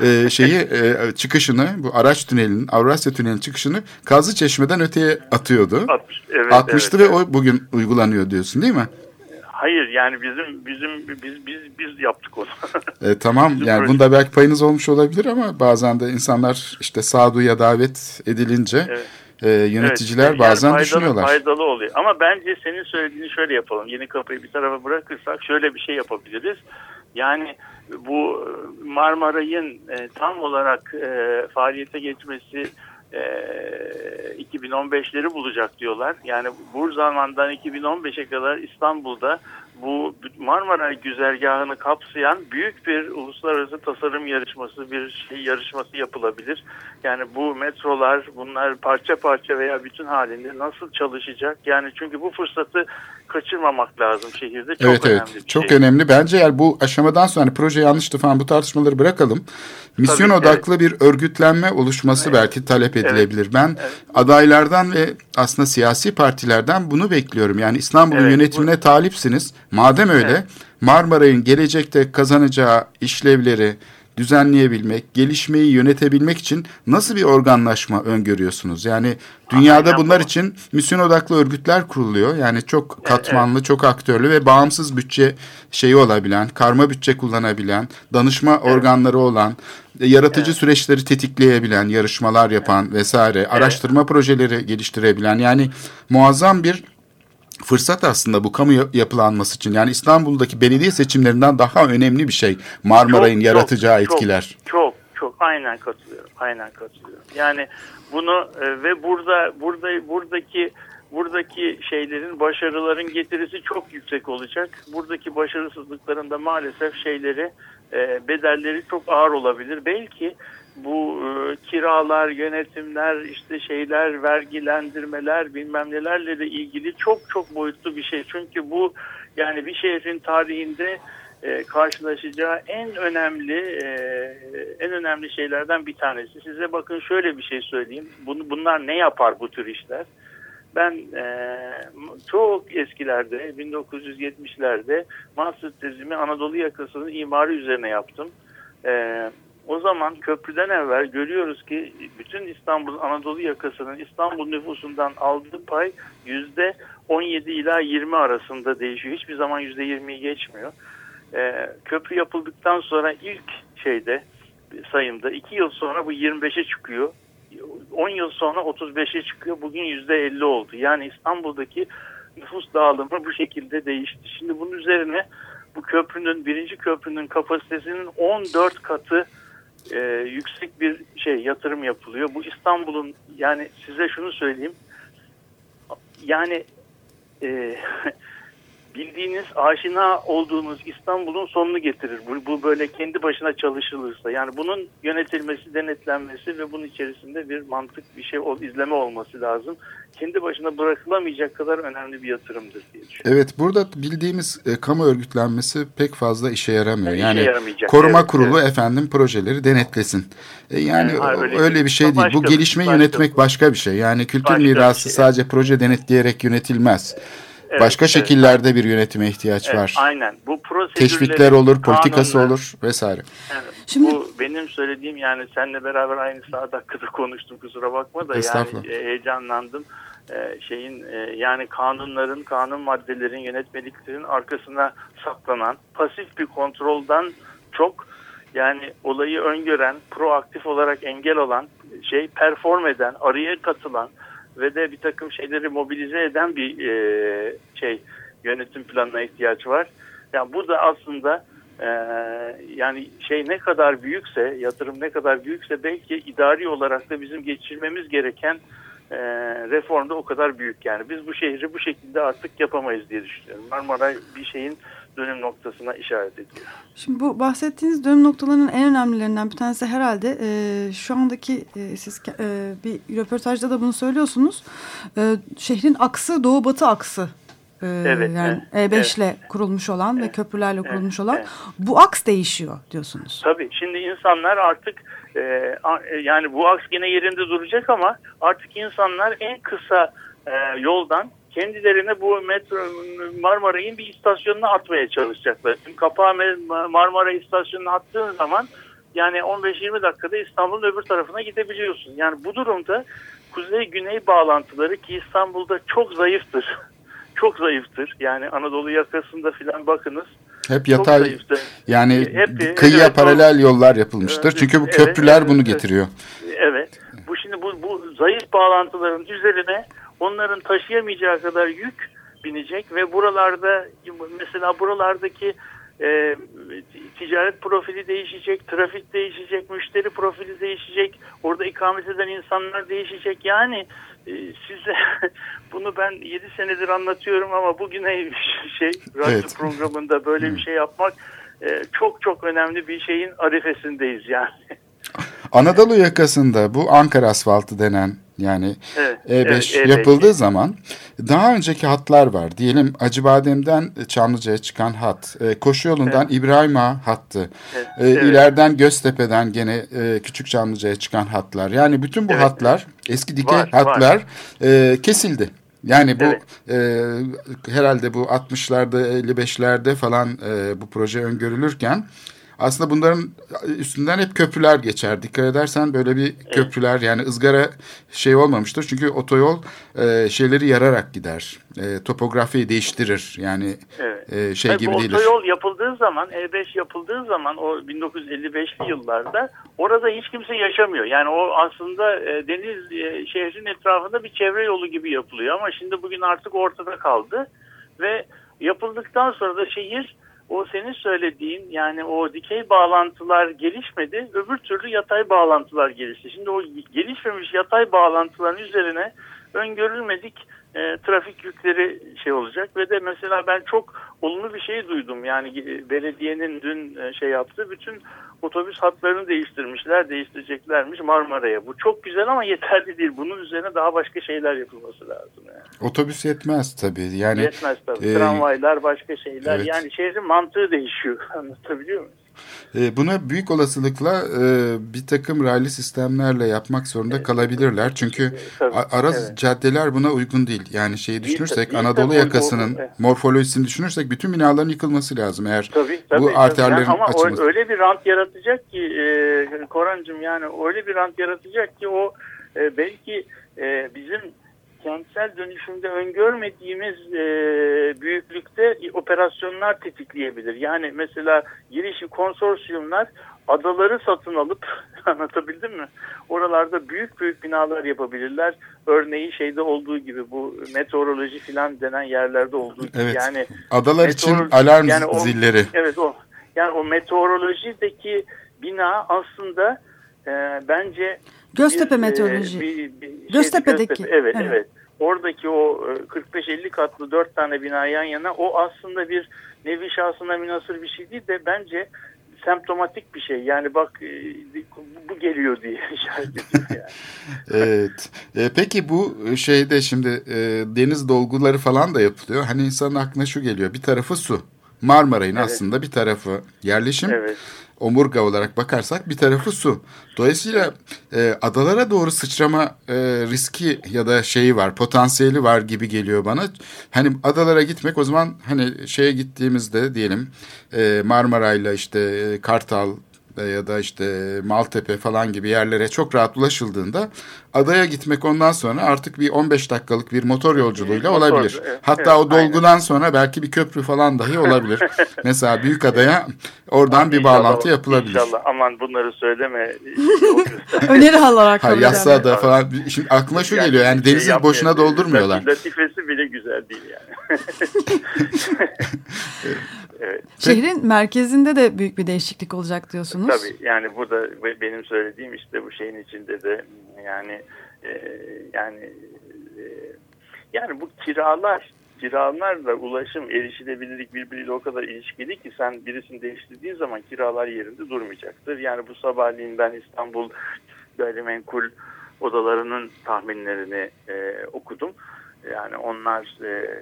e, şeyi e, çıkışını bu araç tünelinin Avrasya Tüneli'nin çıkışını Kazlı Çeşme'den öteye atıyordu. 60, evet, evet, ve o bugün uygulanıyor diyorsun değil mi? Hayır yani bizim bizim biz biz biz yaptık onu. E, tamam Bizim yani proje- bunda belki payınız olmuş olabilir ama bazen de insanlar işte sağduyuya davet edilince Evet. e, yöneticiler Evet, bazen yani faydalı, düşünüyorlar. Faydalı oluyor. Ama bence senin söylediğini şöyle yapalım. Yeni kapıyı bir tarafa bırakırsak şöyle bir şey yapabiliriz. Yani bu Marmaray'ın e, tam olarak e, faaliyete geçmesi e, 2015'leri bulacak diyorlar. Yani bu zamandan 2015'e kadar İstanbul'da bu Marmaray güzergahını kapsayan büyük bir uluslararası tasarım yarışması, bir şey yarışması yapılabilir. Yani bu metrolar bunlar parça parça veya bütün halinde nasıl çalışacak? Yani çünkü bu fırsatı kaçırmamak lazım şehirde. Çok evet önemli evet çok şey. önemli. Bence eğer bu aşamadan sonra hani proje yanlıştı falan bu tartışmaları bırakalım. Misyon Tabii, odaklı bir örgütlenme oluşması belki talep edilebilir. Ben adaylardan ve aslında siyasi partilerden bunu bekliyorum. Yani İstanbul'un Evet, yönetimine talipsiniz. Madem öyle Evet. Marmaray'ın gelecekte kazanacağı işlevleri düzenleyebilmek, gelişmeyi yönetebilmek için nasıl bir organlaşma öngörüyorsunuz? Yani dünyada Aynen bunlar bu. için misyon odaklı örgütler kuruluyor. Yani çok katmanlı, çok aktörlü ve bağımsız bütçe şeyi olabilen, karma bütçe kullanabilen, danışma organları olan, yaratıcı süreçleri tetikleyebilen, yarışmalar yapan vesaire, araştırma projeleri geliştirebilen yani muazzam bir fırsat aslında bu kamu yap- yapılanması için. Yani İstanbul'daki belediye seçimlerinden daha önemli bir şey Marmaray'ın Çok, yaratacağı çok, etkiler. Çok, çok çok aynen katılıyorum. Aynen katılıyorum. Yani bunu e, ve burada burada buradaki buradaki şeylerin başarıların getirisi çok yüksek olacak. Buradaki başarısızlıkların da maalesef şeyleri e, bedelleri çok ağır olabilir. Belki bu e, kiralar, yönetimler, işte şeyler, vergilendirmeler, bilmem nelerle de ilgili çok çok boyutlu bir şey. Çünkü bu yani bir şehrin tarihinde e, karşılaşacağı en önemli e, en önemli şeylerden bir tanesi. Size bakın şöyle bir şey söyleyeyim. Bunu, bunlar ne yapar bu tür işler? Ben e, çok eskilerde 1970'lerde master tezimi Anadolu yakasının imarı üzerine yaptım. E, o zaman köprüden evvel görüyoruz ki bütün İstanbul Anadolu yakasının İstanbul nüfusundan aldığı pay yüzde 17 ila 20 arasında değişiyor. Hiçbir zaman yüzde 20'yi geçmiyor. E, köprü yapıldıktan sonra ilk şeyde sayımda 2 yıl sonra bu 25'e çıkıyor. 10 yıl sonra 35'e çıkıyor. Bugün %50 oldu. Yani İstanbul'daki nüfus dağılımı bu şekilde değişti. Şimdi bunun üzerine bu köprünün, birinci köprünün kapasitesinin 14 katı e, yüksek bir şey yatırım yapılıyor. Bu İstanbul'un yani size şunu söyleyeyim. Yani e, bildiğiniz, aşina olduğunuz İstanbul'un sonunu getirir. Bu, bu böyle kendi başına çalışılırsa. Yani bunun yönetilmesi, denetlenmesi ve bunun içerisinde bir mantık, bir şey ol, izleme olması lazım. Kendi başına bırakılamayacak kadar önemli bir yatırımdır diye düşünüyorum. Evet burada bildiğimiz e, kamu örgütlenmesi pek fazla işe yaramıyor. İşe Yani yaramayacak, koruma evet, kurulu evet. efendim projeleri denetlesin. E, yani Ha, öyle öyle, bir şey değil. Bu Başka- gelişme başka- yönetmek başka bir şey. Yani kültür Başka mirası şey. sadece proje denetleyerek yönetilmez. evet, Başka evet. şekillerde bir yönetime ihtiyaç Evet, var. aynen. Bu Teşvikler olur, politikası kanunlar- olur vesaire. Evet. Şimdi- Bu benim söylediğim yani seninle beraber aynı saat dakikada konuştum kusura bakma da yani e, heyecanlandım. E, şeyin e, yani kanunların, kanun maddelerin, yönetmeliklerin arkasına saklanan pasif bir kontrolden çok yani olayı öngören, proaktif olarak engel olan, şey perform eden, araya katılan ve de bir takım şeyleri mobilize eden bir e, şey yönetim planına ihtiyaç var. Yani bu da aslında ee, yani şey ne kadar büyükse, yatırım ne kadar büyükse belki idari olarak da bizim geçirmemiz gereken e, reform da o kadar büyük yani. Biz bu şehri bu şekilde artık yapamayız diye düşünüyorum. Marmara bir şeyin dönüm noktasına işaret ediyor. Şimdi bu bahsettiğiniz dönüm noktalarının en önemlilerinden bir tanesi herhalde e, şu andaki e, siz e, bir röportajda da bunu söylüyorsunuz. E, şehrin aksı doğu batı aksı. E, Evet, yani evet, E5 ile kurulmuş olan ve köprülerle kurulmuş olan evet. bu aks değişiyor diyorsunuz. Tabii şimdi insanlar artık e, e, yani bu aks yine yerinde duracak ama artık insanlar en kısa e, yoldan kendilerine bu metro Marmaray'ın bir istasyonuna atmaya çalışacaklar. Şimdi kapağı Marmara istasyonuna attığın zaman yani 15-20 dakikada İstanbul'un öbür tarafına gidebiliyorsun. Yani bu durumda kuzey-güney bağlantıları ki İstanbul'da çok zayıftır. Çok zayıftır. Yani Anadolu yakasında filan bakınız. Hep yatay yani Hep- kıyıya evet, paralel yollar yapılmıştır. Evet, Çünkü bu köprüler evet, bunu evet. getiriyor. Evet. Bu şimdi bu, bu zayıf bağlantıların üzerine onların taşıyamayacağı kadar yük binecek ve buralarda mesela buralardaki e, ticaret profili değişecek, trafik değişecek, müşteri profili değişecek, orada ikamet eden insanlar değişecek. Yani e, size bunu ben 7 senedir anlatıyorum ama bugüne şey radyo Evet. programında böyle bir şey yapmak e, çok çok önemli bir şeyin arifesindeyiz yani. Anadolu yakasında bu Ankara asfaltı denen yani Evet, E5 evet, E5. yapıldığı zaman daha önceki hatlar var. Diyelim Acıbadem'den Çamlıca'ya çıkan hat, e, koşu yolundan İbrahim Ağa hattı, Evet, e, evet. ileriden Göztepe'den gene e, Küçük Çamlıca'ya çıkan hatlar. Yani bütün bu Evet, hatlar, eski dikey Var, hatlar e, kesildi. Yani bu Evet. e, herhalde bu 60'larda 55'lerde falan e, bu proje öngörülürken aslında bunların üstünden hep köprüler geçer. Dikkat edersen böyle bir köprüler yani ızgara şey olmamıştır. Çünkü otoyol e, şeyleri yararak gider. E, topografiyi değiştirir. Yani Evet. e, şey Tabii gibi bu değildir. otoyol yapıldığı zaman, E5 yapıldığı zaman o 1955'li yıllarda orada hiç kimse yaşamıyor. Yani o aslında e, deniz e, şehrin etrafında bir çevre yolu gibi yapılıyor ama şimdi bugün artık ortada kaldı ve yapıldıktan sonra da şehir o senin söylediğin yani o dikey bağlantılar gelişmedi. Öbür türlü yatay bağlantılar gelişti. Şimdi o gelişmemiş yatay bağlantıların üzerine öngörülmedik e, trafik yükleri şey olacak ve de mesela ben çok olumlu bir şey duydum. Yani e, belediyenin dün e, şey yaptı. Bütün otobüs hatlarını değiştirmişler, değiştireceklermiş Marmara'ya. Bu çok güzel ama yeterli değil. Bunun üzerine daha başka şeyler yapılması lazım. Yani. Otobüs yetmez tabii. Yani Yetmez tabii. e, Tramvaylar, başka şeyler. evet. Yani şehrin mantığı değişiyor. Anlatabiliyor muyum? E, Buna büyük olasılıkla e, bir takım raylı sistemlerle yapmak zorunda kalabilirler. Çünkü Tabii, a- ara evet. caddeler buna uygun değil. Yani şeyi düşünürsek tabii, değil Anadolu tabii, yakasının evet. morfolojisini düşünürsek bütün binaların yıkılması lazım eğer Tabii, tabii, bu tabii. arterlerin Yani ama o- açılması. öyle bir rant yaratacak ki e, Korancığım yani öyle bir rant yaratacak ki o e, belki e, bizim kentsel dönüşümde öngörmediğimiz e, büyüklükte operasyonlar tetikleyebilir. Yani mesela girişi konsorsiyumlar adaları satın alıp anlatabildim mi? Oralarda büyük büyük binalar yapabilirler. Örneği şeyde olduğu gibi bu meteoroloji filan denen yerlerde olduğu gibi. Evet. Yani Adalar için alarm yani o- zilleri. Evet o. Yani o meteorolojideki bina aslında e, bence Göztepe bir, e, meteoroloji. bir- bir şeydi, Göztepe'deki, Göztepe, evet, evet. evet Oradaki o e, 45-50 katlı dört tane bina yan yana o aslında bir nevi şahsına münasır bir şey değil de bence semptomatik bir şey. Yani bak e, bu geliyor diye işaret ediyor yani. Evet. E, peki bu şeyde şimdi e, deniz dolguları falan da yapılıyor. Hani insanın aklına şu geliyor. Bir tarafı su. Marmaray'ın Evet. aslında bir tarafı yerleşim. Evet. Omurga olarak bakarsak bir tarafı su. Dolayısıyla e, adalara doğru sıçrama e, riski ya da şeyi var, potansiyeli var gibi geliyor bana. Hani adalara gitmek o zaman hani şeye gittiğimizde diyelim e, Marmaray'la işte e, Kartal ya da işte Maltepe falan gibi yerlere çok rahat ulaşıldığında adaya gitmek ondan sonra artık bir 15 dakikalık bir motor yolculuğuyla Motor, olabilir. evet, Hatta evet, o dolgudan sonra belki bir köprü falan dahi olabilir. Mesela büyük adaya oradan bir İnşallah- bağlantı yapılabilir. İnşallah aman bunları söyleme. Öneri alarak Ha, kabul yassı ada falan. Şimdi aklıma şu geliyor yani şey denizi boşuna doldurmuyorlar. Latifesi bile güzel değil yani. evet. Şehrin merkezinde de büyük bir değişiklik olacak diyorsunuz. Tabii yani burada be- benim söylediğim işte bu şeyin içinde de yani e, yani e, yani bu kiralar kiralarla ulaşım erişilebilirlik birbiriyle o kadar ilişkili ki sen birisini değiştirdiğin zaman kiralar yerinde durmayacaktır. Yani bu sabahleyin ben İstanbul gayrimenkul odalarının tahminlerini e, okudum. Yani onlar e,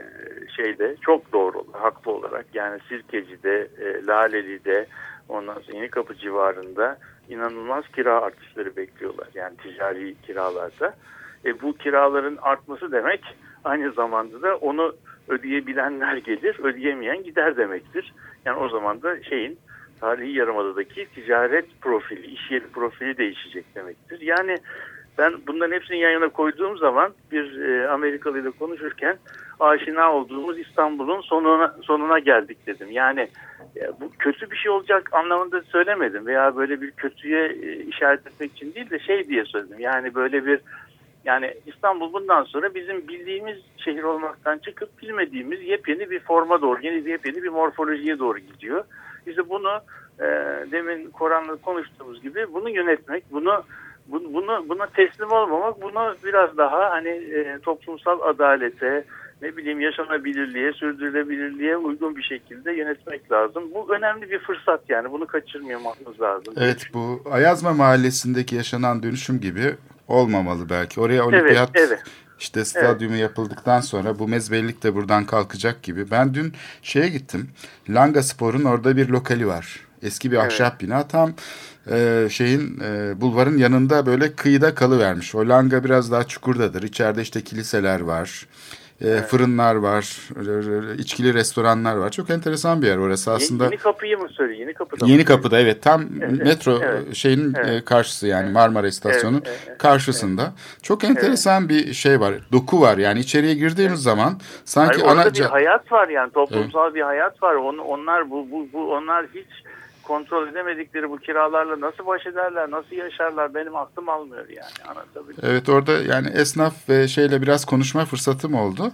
şeyde çok doğru, haklı olarak yani Sirkeci'de, e, Laleli'de, ondan sonra Yenikapı civarında inanılmaz kira artışları bekliyorlar. Yani ticari kiralarda. E, bu kiraların artması demek aynı zamanda da onu ödeyebilenler gelir, ödeyemeyen gider demektir. Yani o zaman da şeyin tarihi yarımadadaki ticaret profili, iş yeri profili değişecek demektir. Yani ben bunların hepsini yan yana koyduğum zaman bir e, Amerikalı ile konuşurken aşina olduğumuz İstanbul'un sonuna sonuna geldik dedim. Yani e, bu kötü bir şey olacak anlamında söylemedim veya böyle bir kötüye e, işaret etmek için değil de şey diye söyledim. Yani böyle bir yani İstanbul bundan sonra bizim bildiğimiz şehir olmaktan çıkıp bilmediğimiz yepyeni bir forma doğru, yeni yepyeni bir morfolojiye doğru gidiyor. İşte bunu e, demin Koran'la konuştuğumuz gibi bunu yönetmek, bunu bunu, bunu buna teslim olmamak, bunu biraz daha hani e, toplumsal adalete, ne bileyim yaşanabilirliğe, sürdürülebilirliğe uygun bir şekilde yönetmek lazım. Bu önemli bir fırsat yani bunu kaçırmamamız lazım. Evet bu Ayazma Mahallesi'ndeki yaşanan dönüşüm gibi olmamalı belki. Oraya olimpiyat Evet, evet. işte stadyumu yapıldıktan sonra bu mezbellik de buradan kalkacak gibi. Ben dün şeye gittim. Langa Spor'un orada bir lokali var. Eski bir ahşap bina tam e, şeyin e, bulvarın yanında böyle kıyıda kalıvermiş. O langa biraz daha çukurdadır. İçeride işte kiliseler var. e, Fırınlar var. içkili restoranlar var. Çok enteresan bir yer orası aslında. Yeni, yeni kapıyı mı söylüyor? Yeni kapıda? Yeni kapıda evet tam Evet, metro evet, şeyin evet. e, karşısı yani Marmara İstasyonu'nun evet, evet, karşısında. Çok enteresan bir şey var. Doku var. Yani içeriye girdiğimiz zaman sanki Hayır, ana bir hayat var yani toplumsal bir hayat var. On, onlar bu, bu, bu onlar hiç kontrol edemedikleri bu kiralarla nasıl baş ederler, nasıl yaşarlar benim aklım almıyor yani anlatabiliyor. Evet orada yani esnaf ve şeyle biraz konuşma fırsatım oldu.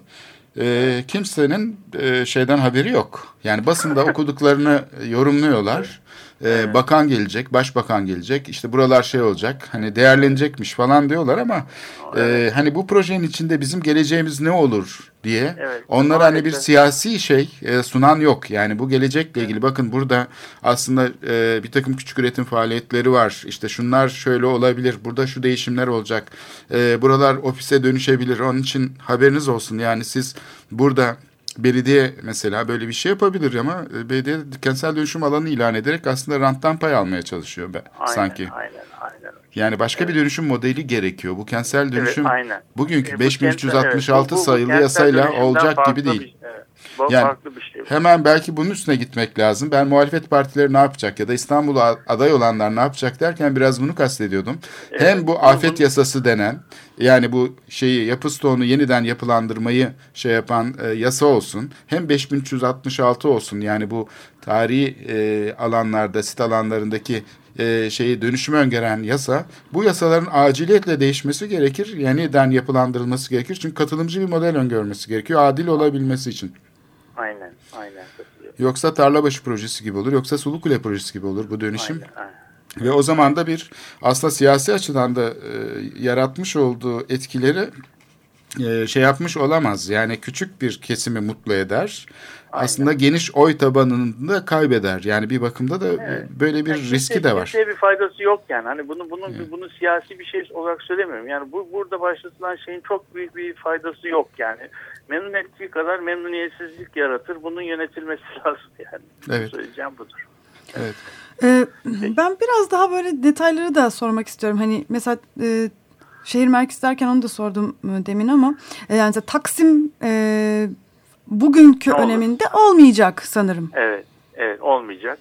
Ee, kimsenin e, şeyden haberi yok. Yani basında okuduklarını yorumluyorlar. Ee, Bakan gelecek, başbakan gelecek. İşte buralar şey olacak. Hani değerlenecekmiş falan diyorlar ama e, hani bu projenin içinde bizim geleceğimiz ne olur diye Evet, onlar hani bir siyasi şey e, sunan yok. Yani bu gelecekle ilgili bakın burada aslında e, bir takım küçük üretim faaliyetleri var. İşte şunlar şöyle olabilir. Burada şu değişimler olacak. E, buralar ofise dönüşebilir. Onun için haberiniz olsun. Yani siz burada belediye mesela böyle bir şey yapabilir ama e, belediye kentsel dönüşüm alanı ilan ederek aslında ranttan pay almaya çalışıyor be, Aynen, sanki. Aynen, aynen. Yani başka bir dönüşüm modeli gerekiyor. Bu kentsel dönüşüm aynen. bugünkü E, bu 5366 kentsel- evet, bu- bu sayılı yasayla olacak gibi değil. Bir, evet, bu Yani farklı bir şey. Hemen belki bunun üstüne gitmek lazım. Ben muhalefet partileri ne yapacak ya da İstanbul'a aday olanlar ne yapacak derken biraz bunu kastediyordum. Hem bu afet yasası denen yani bu şeyi yapı stoğunu yeniden yapılandırmayı şey yapan e, yasa olsun. Hem 5366 olsun yani bu tarihi e, alanlarda sit alanlarındaki e, şeyi dönüşümü öngören yasa bu yasaların aciliyetle değişmesi gerekir. Yeniden yapılandırılması gerekir. Çünkü katılımcı bir model öngörmesi gerekiyor. Adil olabilmesi için. Aynen, aynen. Yoksa Tarlabaşı projesi gibi olur, yoksa Sulukule projesi gibi olur bu dönüşüm. Aynen, aynen. Ve o zaman da bir aslında siyasi açıdan da e, yaratmış olduğu etkileri e, şey yapmış olamaz. Yani küçük bir kesimi mutlu eder. Aslında geniş oy tabanını da kaybeder. Yani bir bakımda da e, böyle bir Yani riski kimseye- de var. Kimseye bir faydası yok yani. Hani bunu bunun bunu siyasi bir şey olarak söylemiyorum. Yani bu burada başlatılan şeyin çok büyük bir faydası yok yani. Memnun ettiği kadar memnuniyetsizlik yaratır. Bunun yönetilmesi lazım yani. Evet. Söyleyeceğim budur. Evet. Ee, Ben biraz daha böyle detayları da sormak istiyorum. Hani mesela e, şehir merkezi derken onu da sordum e, demin ama e, yani Taksim e, bugünkü Ne olur? öneminde olmayacak sanırım. Evet, evet olmayacak.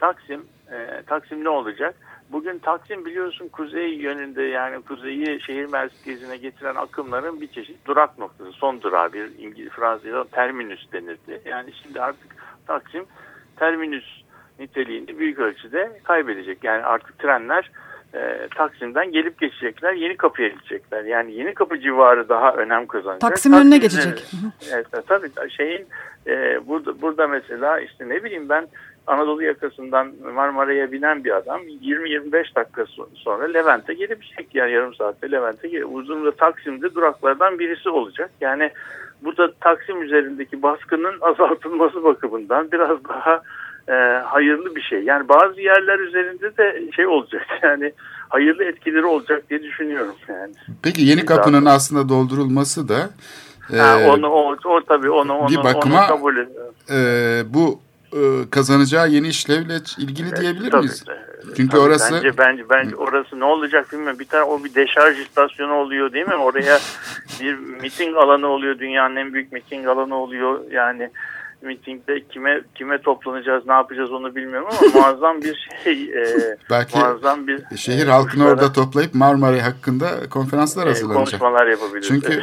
Taksim, e, Taksim ne olacak? Bugün Taksim biliyorsun kuzey yönünde yani kuzeyi şehir merkezine getiren akımların bir çeşit durak noktası. Son durağı bir İngiliz Fransızca terminüs denirdi. Yani şimdi artık Taksim terminüs niteliğini büyük ölçüde kaybedecek. Yani artık trenler e, Taksim'den gelip geçecekler, yeni kapıya gidecekler. Yani yeni kapı civarı daha önem kazanacak. Taksim önüne Taksim'de- geçecek. Evet, tabii şeyin e, burada burada mesela işte ne bileyim ben Anadolu yakasından Marmara'ya binen bir adam 20-25 dakika so- sonra Levent'e gelebilecek yani yarım saatte Levent'e gele Uzun'da Taksim'de duraklardan birisi olacak. Yani burada Taksim üzerindeki baskının azaltılması bakımından biraz daha e, hayırlı bir şey. Yani bazı yerler üzerinde de şey olacak yani hayırlı etkileri olacak diye düşünüyorum yani. Peki yeni kapının aslında doldurulması da e, Ha, onu o, o tabii onu onu, bir bakıma- onu kabul ediyorum. e, bu e, kazanacağı yeni işlevle ilgili diyebilir Tabii, miyiz? tabii. Çünkü Tabii, orası bence bence bence orası ne olacak bilmiyorum. Bir tane o bir deşarj istasyonu oluyor değil mi? Oraya bir miting alanı oluyor. Dünyanın en büyük miting alanı oluyor. Yani mitingde kime kime toplanacağız, ne yapacağız onu bilmiyorum ama muazzam bir şey, e, belki muazzam bir şehir e, halkını kuşlara, orada toplayıp Marmaray hakkında konferanslar e, hazırlanacak. konuşmalar yapabiliriz. Çünkü.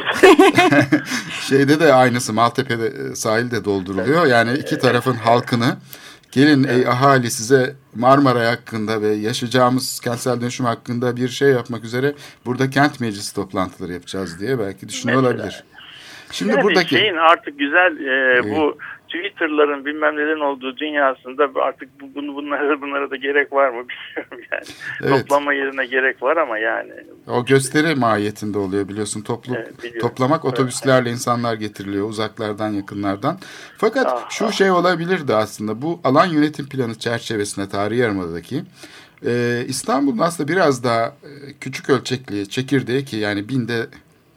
şeyde de aynısı Maltepe'de e, sahilde dolduruluyor. Yani iki tarafın halkını gelin ey ahali size Marmaray hakkında ve yaşayacağımız kentsel dönüşüm hakkında bir şey yapmak üzere burada kent meclisi toplantıları yapacağız diye belki düşünüyor olabilir. Şimdi Yani buradaki şeyin artık güzel e, bu Twitter'ların bilmem nelerin olduğu dünyasında artık bu, bunu bunlara bunlara da gerek var mı bilmiyorum yani. Evet. Toplama yerine gerek var ama yani o gösteri mahiyetinde oluyor biliyorsun. Toplu Evet, biliyorum. toplamak otobüslerle insanlar getiriliyor uzaklardan yakınlardan. Fakat Ah, şu şey olabilirdi aslında bu alan yönetim planı çerçevesinde tarihi yarımadadaki e, İstanbul'un aslında biraz daha e, küçük ölçekli çekirdeği ki yani binde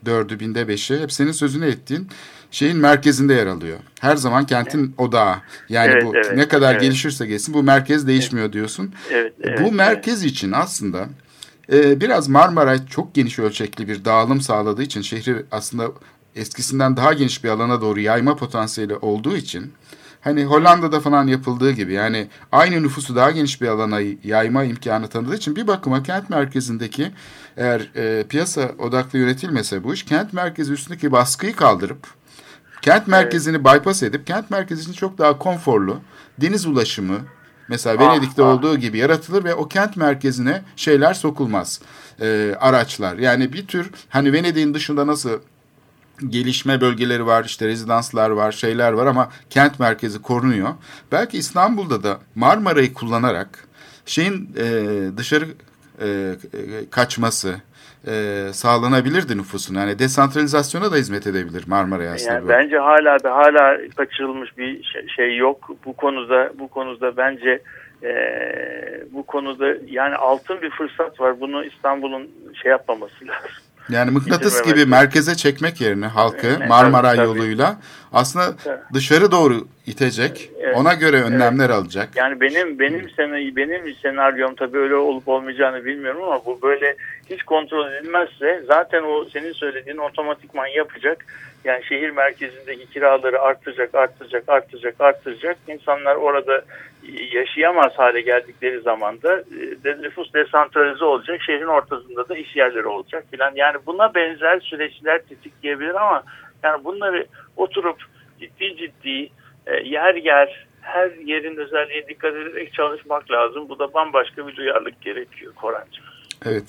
dördü binde beşi hep senin sözünü ettiğin şeyin merkezinde yer alıyor. Her zaman kentin odağı. Yani Evet, bu evet, ne kadar evet. gelişirse gelsin bu merkez değişmiyor diyorsun. evet, evet, bu merkez için aslında e, biraz Marmaray çok geniş ölçekli bir dağılım sağladığı için şehri aslında eskisinden daha geniş bir alana doğru yayma potansiyeli olduğu için hani Hollanda'da falan yapıldığı gibi yani aynı nüfusu daha geniş bir alana yayma imkanı tanıdığı için bir bakıma kent merkezindeki eğer e, piyasa odaklı yönetilmese bu iş kent merkezi üstündeki baskıyı kaldırıp kent merkezini bypass edip kent merkezini çok daha konforlu deniz ulaşımı mesela Ah, Venedik'te ah. olduğu gibi yaratılır ve o kent merkezine şeyler sokulmaz. Ee, araçlar yani bir tür hani Venedik'in dışında nasıl gelişme bölgeleri var, işte rezidanslar var, şeyler var ama kent merkezi korunuyor. Belki İstanbul'da da Marmara'yı kullanarak şeyin e, dışarı e, e, kaçması e, sağlanabilirdi nüfusun. Yani desantralizasyona da hizmet edebilir Marmara'ya aslında. Yani bu. bence hala da hala kaçırılmış bir şey, şey yok. Bu konuda bu konuda bence e, bu konuda yani altın bir fırsat var. Bunu İstanbul'un şey yapmaması lazım. Yani mıknatıs gibi merkeze çekmek yerine halkı Evet, Marmara tabii, yoluyla aslında Tabii. dışarı doğru itecek. Evet. Ona göre önlemler alacak. Yani benim benim sene benim senaryom tabii öyle olup olmayacağını bilmiyorum ama bu böyle hiç kontrol edilmezse zaten o senin söylediğin otomatikman yapacak. Yani şehir merkezindeki kiraları arttıracak, arttıracak, arttıracak, arttıracak. İnsanlar orada yaşayamaz hale geldikleri zaman da e, nüfus desantralize olacak. Şehrin ortasında da iş yerleri olacak filan. Yani buna benzer süreçler tetikleyebilir ama yani bunları oturup ciddi ciddi e, yer yer her yerin özelliğine dikkat ederek çalışmak lazım. Bu da bambaşka bir duyarlılık gerekiyor Korancığım. Evet.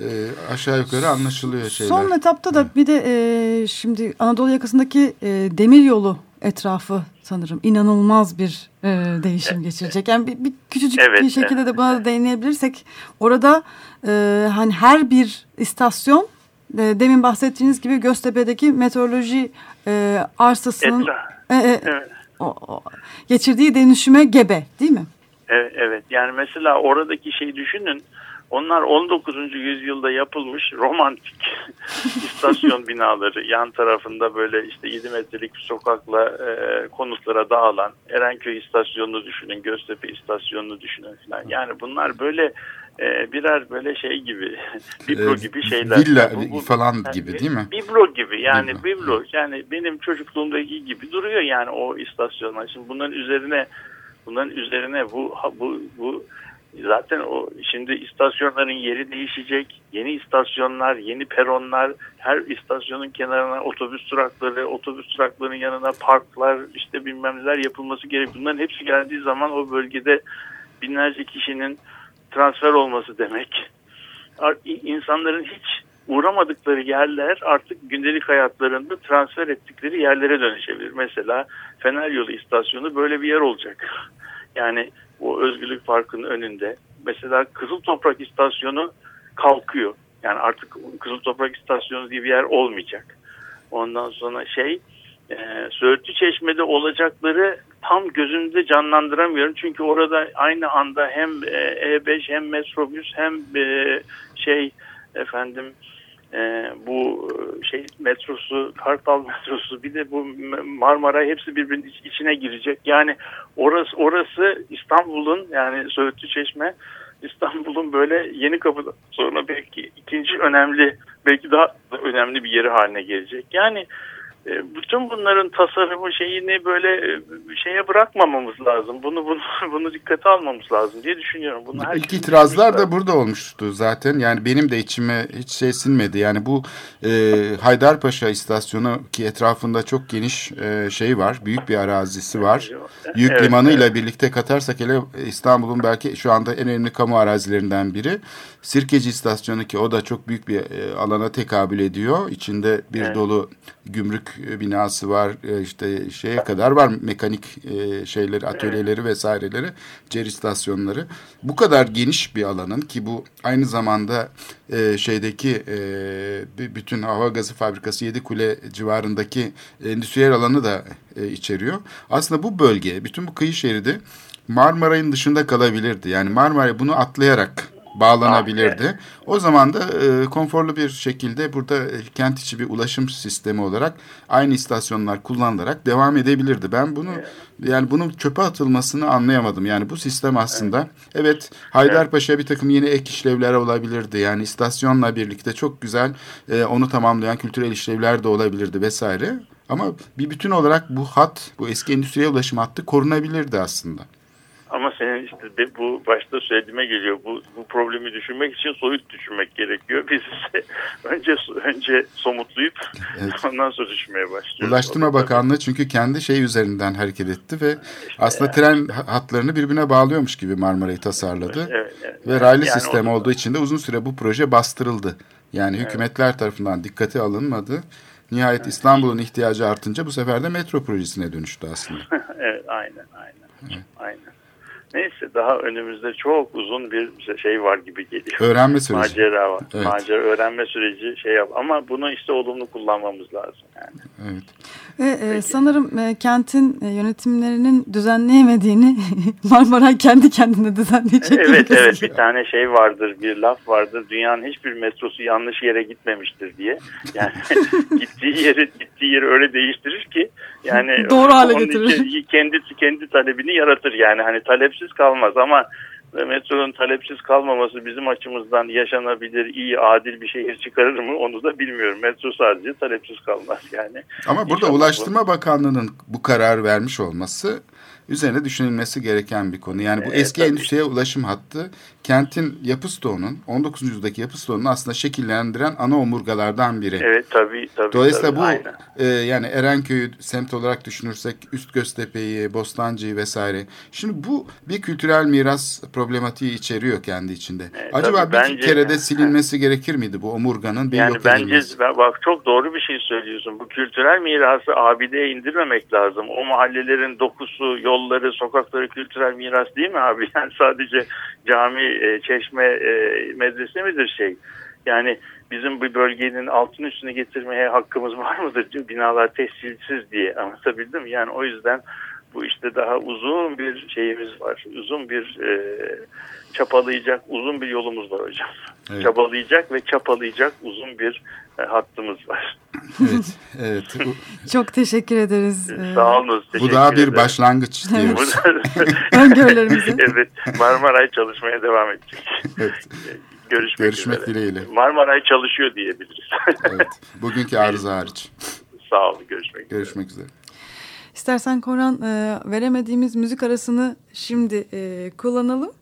Ee, aşağı yukarı anlaşılıyor şeyler. Son etapta da bir de e, şimdi Anadolu yakasındaki e, demir yolu etrafı sanırım inanılmaz bir e, değişim geçirecek. Yani bir, bir küçücük Evet, bir şekilde evet, de buna da değinebilirsek orada e, hani her bir istasyon e, demin bahsettiğiniz gibi Göztepe'deki meteoroloji e, arsasının e, e, Evet. o, o, geçirdiği dönüşüme gebe değil mi? Evet, evet. Yani mesela oradaki şeyi düşünün. Onlar 19. yüzyılda yapılmış romantik istasyon binaları. Yan tarafında böyle işte 7 metrelik bir sokakla e, konutlara dağılan Erenköy istasyonunu düşünün, Göztepe istasyonunu düşünün falan. Yani bunlar böyle e, birer böyle şey gibi, biblo Ee, gibi şeyler. Villa Bu- bu- falan yani gibi değil mi? Biblo gibi yani Biblo, biblo, yani benim çocukluğumdaki gibi duruyor yani o istasyonlar. Şimdi bunların üzerine bunların üzerine bu bu bu zaten o şimdi istasyonların yeri değişecek. Yeni istasyonlar, yeni peronlar, her istasyonun kenarına otobüs durakları, otobüs duraklarının yanına parklar, işte bilmem neler yapılması gerek. Bunların hepsi geldiği zaman o bölgede binlerce kişinin transfer olması demek. Ar- İnsanların hiç uğramadıkları yerler artık gündelik hayatlarında transfer ettikleri yerlere dönüşebilir. Mesela Fener Yolu istasyonu böyle bir yer olacak. Yani o Özgürlük Parkı'nın önünde. Mesela Kızıl Toprak istasyonu kalkıyor. Yani artık Kızıl Toprak istasyonu diye bir yer olmayacak. Ondan sonra şey e, Söğütlü Çeşme'de olacakları tam gözümde canlandıramıyorum. Çünkü orada aynı anda hem e, E5 hem metrobüs hem e, şey efendim e, bu şey metrosu, Kartal metrosu bir de bu Marmara hepsi birbirinin iç- içine girecek. Yani orası orası İstanbul'un yani Söğütlü Çeşme İstanbul'un böyle yeni kapıdan sonra belki ikinci önemli belki daha önemli bir yeri haline gelecek. Yani bütün bunların tasarımı şeyini böyle e, şeye bırakmamamız lazım. Bunu bunu bunu dikkate almamız lazım diye düşünüyorum. Bunu İlk itirazlar da burada olmuştu zaten. Yani benim de içime hiç şey sinmedi. Yani bu e, Haydarpaşa istasyonu ki etrafında çok geniş e, şey var. Büyük bir arazisi var. Yük Evet, limanıyla evet. birlikte katarsak hele İstanbul'un belki şu anda en önemli kamu arazilerinden biri. Sirkeci istasyonu ki o da çok büyük bir e, alana tekabül ediyor. İçinde bir Evet. dolu gümrük e, binası var. E, işte şeye kadar var mekanik e, şeyleri, atölyeleri vesaireleri, cer istasyonları. Bu kadar geniş bir alanın ki bu aynı zamanda e, şeydeki e, bütün hava gazı fabrikası Yedikule civarındaki endüstriyel alanı da e, içeriyor. Aslında bu bölge, bütün bu kıyı şeridi Marmaray'ın dışında kalabilirdi. Yani Marmaray bunu atlayarak bağlanabilirdi. O zaman da e, konforlu bir şekilde burada e, kent içi bir ulaşım sistemi olarak aynı istasyonlar kullanılarak devam edebilirdi. Ben bunu yani bunun çöpe atılmasını anlayamadım. Yani bu sistem aslında evet, Haydarpaşa bir takım yeni ek işlevler olabilirdi. Yani istasyonla birlikte çok güzel e, onu tamamlayan kültürel işlevler de olabilirdi vesaire. Ama bir bütün olarak bu hat, bu eski endüstriyel ulaşım hattı korunabilirdi aslında. Ama senin işte de bu başta söylediğime geliyor. Bu, bu problemi düşünmek için soyut düşünmek gerekiyor. Biz ise önce önce somutlayıp Evet. ondan sonra düşünmeye başlıyoruz. Ulaştırma. Bakanlığı çünkü kendi şey üzerinden hareket etti ve aslında tren hatlarını birbirine bağlıyormuş gibi Marmara'yı tasarladı. Evet, evet. Ve raylı Yani sistem olduğu için de uzun süre bu proje bastırıldı. Yani hükümetler tarafından dikkate alınmadı. Nihayet İstanbul'un ihtiyacı artınca bu sefer de metro projesine dönüştü aslında. evet, aynen, aynen. Aynen. Neyse daha önümüzde çok uzun bir şey var gibi geliyor. Öğrenme süreci. Macera var. Evet. Macera öğrenme süreci şey yap. Ama bunu işte olumlu kullanmamız lazım yani. Evet. Ve e, sanırım e, kentin e, yönetimlerinin düzenleyemediğini Marmaray kendi kendine düzenleyecek. evet evet gözüküyor. bir tane şey vardır bir laf vardır dünyanın hiçbir metrosu yanlış yere gitmemiştir diye yani gittiği yeri gittiği yeri öyle değiştirir ki yani Doğru hale getirir. kendi kendi talebini yaratır yani hani talepsiz kalmaz ama metronun talepsiz kalmaması bizim açımızdan yaşanabilir, iyi, adil bir şehir çıkarır mı onu da bilmiyorum. Metro sadece talepsiz kalmaz yani. Ama burada İnşallah bu- Ulaştırma Bakanlığı'nın bu karar vermiş olması üzerine düşünülmesi gereken bir konu. Yani bu Evet, eski tabii. endüstriye ulaşım hattı kentin yapı stoğunun 19. yüzyıldaki yapı stoğunu aslında şekillendiren ana omurgalardan biri. Evet tabii tabii. Dolayısıyla tabii, bu aynen. e, yani Erenköy'ü semt olarak düşünürsek Üst Göztepe'yi, Bostancı'yı vesaire. Şimdi bu bir kültürel miras problematiği içeriyor kendi içinde. Evet, Acaba tabii, bir bence- kere de silinmesi gerekir miydi bu omurganın bir Yani yok bence ben- bak çok doğru bir şey söylüyorsun. Bu kültürel mirası abideye indirmemek lazım. O mahallelerin dokusu, yolları, sokakları kültürel miras değil mi abi? Yani sadece cami, e, çeşme, e, medrese midir şey? Yani bizim bu bölgenin altın üstüne getirmeye hakkımız var mıdır? Binalar tescilsiz diye anlatabildim? Yani o yüzden Bu işte daha uzun bir şeyimiz var. Uzun bir e, çapalayacak uzun bir yolumuz var hocam. Evet. Çabalayacak ve çapalayacak uzun bir e, hattımız var. Evet, evet. Bu, Çok teşekkür ederiz. Ee, Sağ olun. bu teşekkür daha bir ederim. başlangıç diyoruz. Bu- Öngörülerimizi. evet Marmaray çalışmaya devam edecek. Evet, Görüşmek, görüşmek üzere. dileğiyle. Marmaray çalışıyor diyebiliriz. Evet. Bugünkü arıza hariç. Sağ olun görüşmek üzere. Görüşmek üzere. İstersen Koran e, veremediğimiz müzik arasını şimdi e, kullanalım.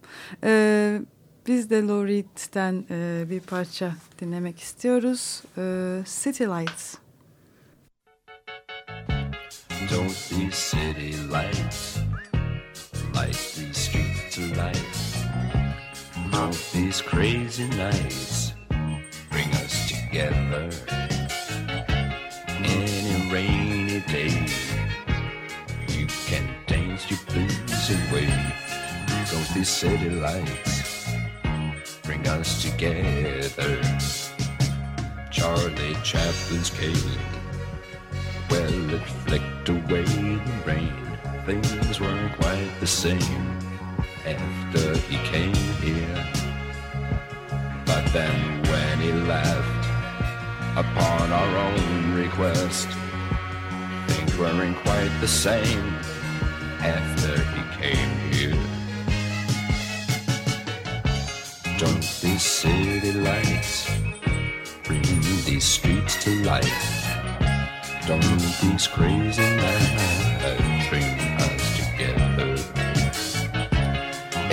E, biz de Lou Reed'den e, bir parça dinlemek istiyoruz. E, City Lights. Don't these city lights light these streets of life? These crazy nights bring us together? Any away. Don't these city lights bring us together? Charlie Chaplin's cane well, it flicked away the rain. Things weren't quite the same after he came here. But then when he left, upon our own request, things weren't quite the same after he came here. Don't these city lights bring these streets to life? Don't these crazy nights bring us together?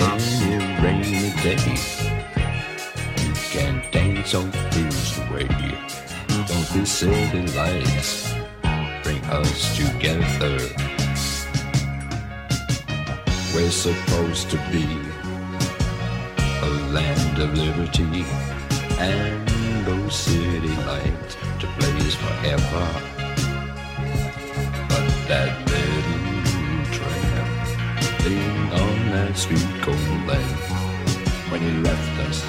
Any rainy day, you can dance on blues away. Don't these city lights bring us together? We're supposed to be a land of liberty and those city lights to blaze forever. But that little tramp thing on that street cold land, when he left us,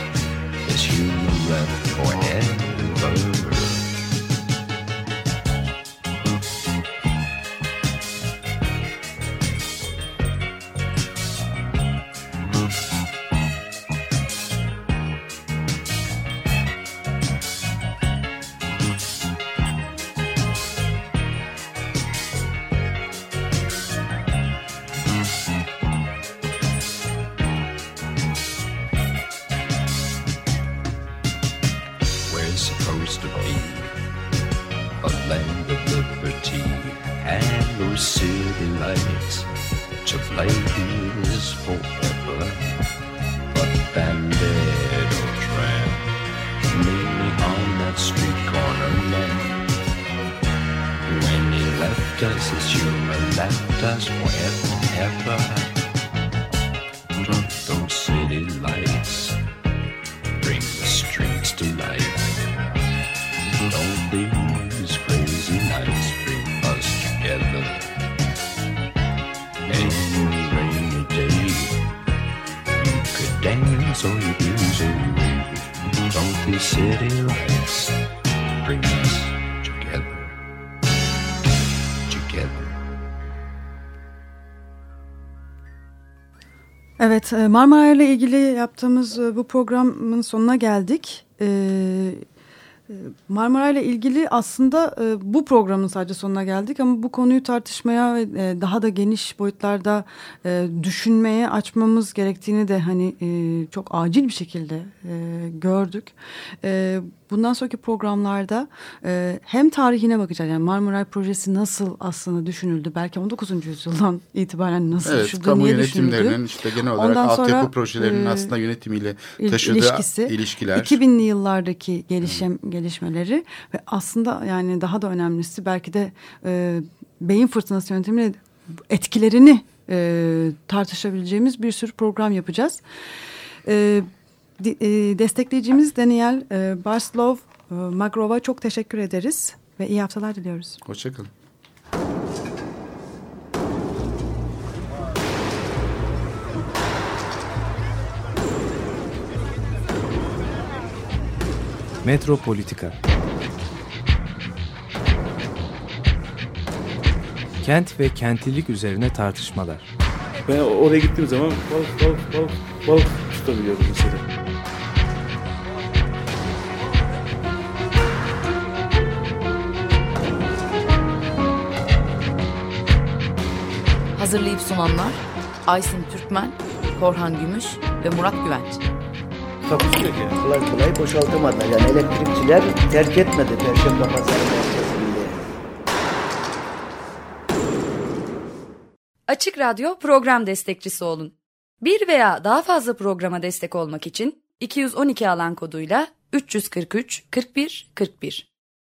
this human left forever. Evet, e, Marmara ile ilgili yaptığımız e, bu programın sonuna geldik. E, Marmara ile ilgili aslında bu programın sadece sonuna geldik ama bu konuyu tartışmaya daha da geniş boyutlarda düşünmeye açmamız gerektiğini de hani çok acil bir şekilde gördük. Bundan sonraki programlarda e, hem tarihine bakacağız yani Marmaray projesi nasıl aslında düşünüldü belki 19. yüzyıldan itibaren nasıl Evet, düşünüldü, kamu yönetimlerinin düşünüldü? işte genel olarak Ondan altyapı sonra, projelerinin e, aslında yönetimiyle taşıdığı ilişkisi, ilişkiler. 2000'li yıllardaki gelişim gelişmeleri ve aslında yani daha da önemlisi belki de e, beyin fırtınası yöntemiyle etkilerini e, tartışabileceğimiz bir sürü program yapacağız. E, destekleyicimiz Daniel e, Barslov e, Magrov'a çok teşekkür ederiz ve iyi haftalar diliyoruz. Hoşçakalın. Metropolitika Kent ve kentlilik üzerine tartışmalar. Ben oraya gittiğim zaman balık balık balık balık tutabiliyordum mesela. Hazırlayıp sunanlar Aysin Türkmen, Korhan Gümüş ve Murat Güvenç. Takusu yok yani. Kolay kolay boşaltamadılar. Yani elektrikçiler terk etmedi Perşembe Pazarı merkezini. Açık Radyo program destekçisi olun. Bir veya daha fazla programa destek olmak için 212 alan koduyla 343 41 41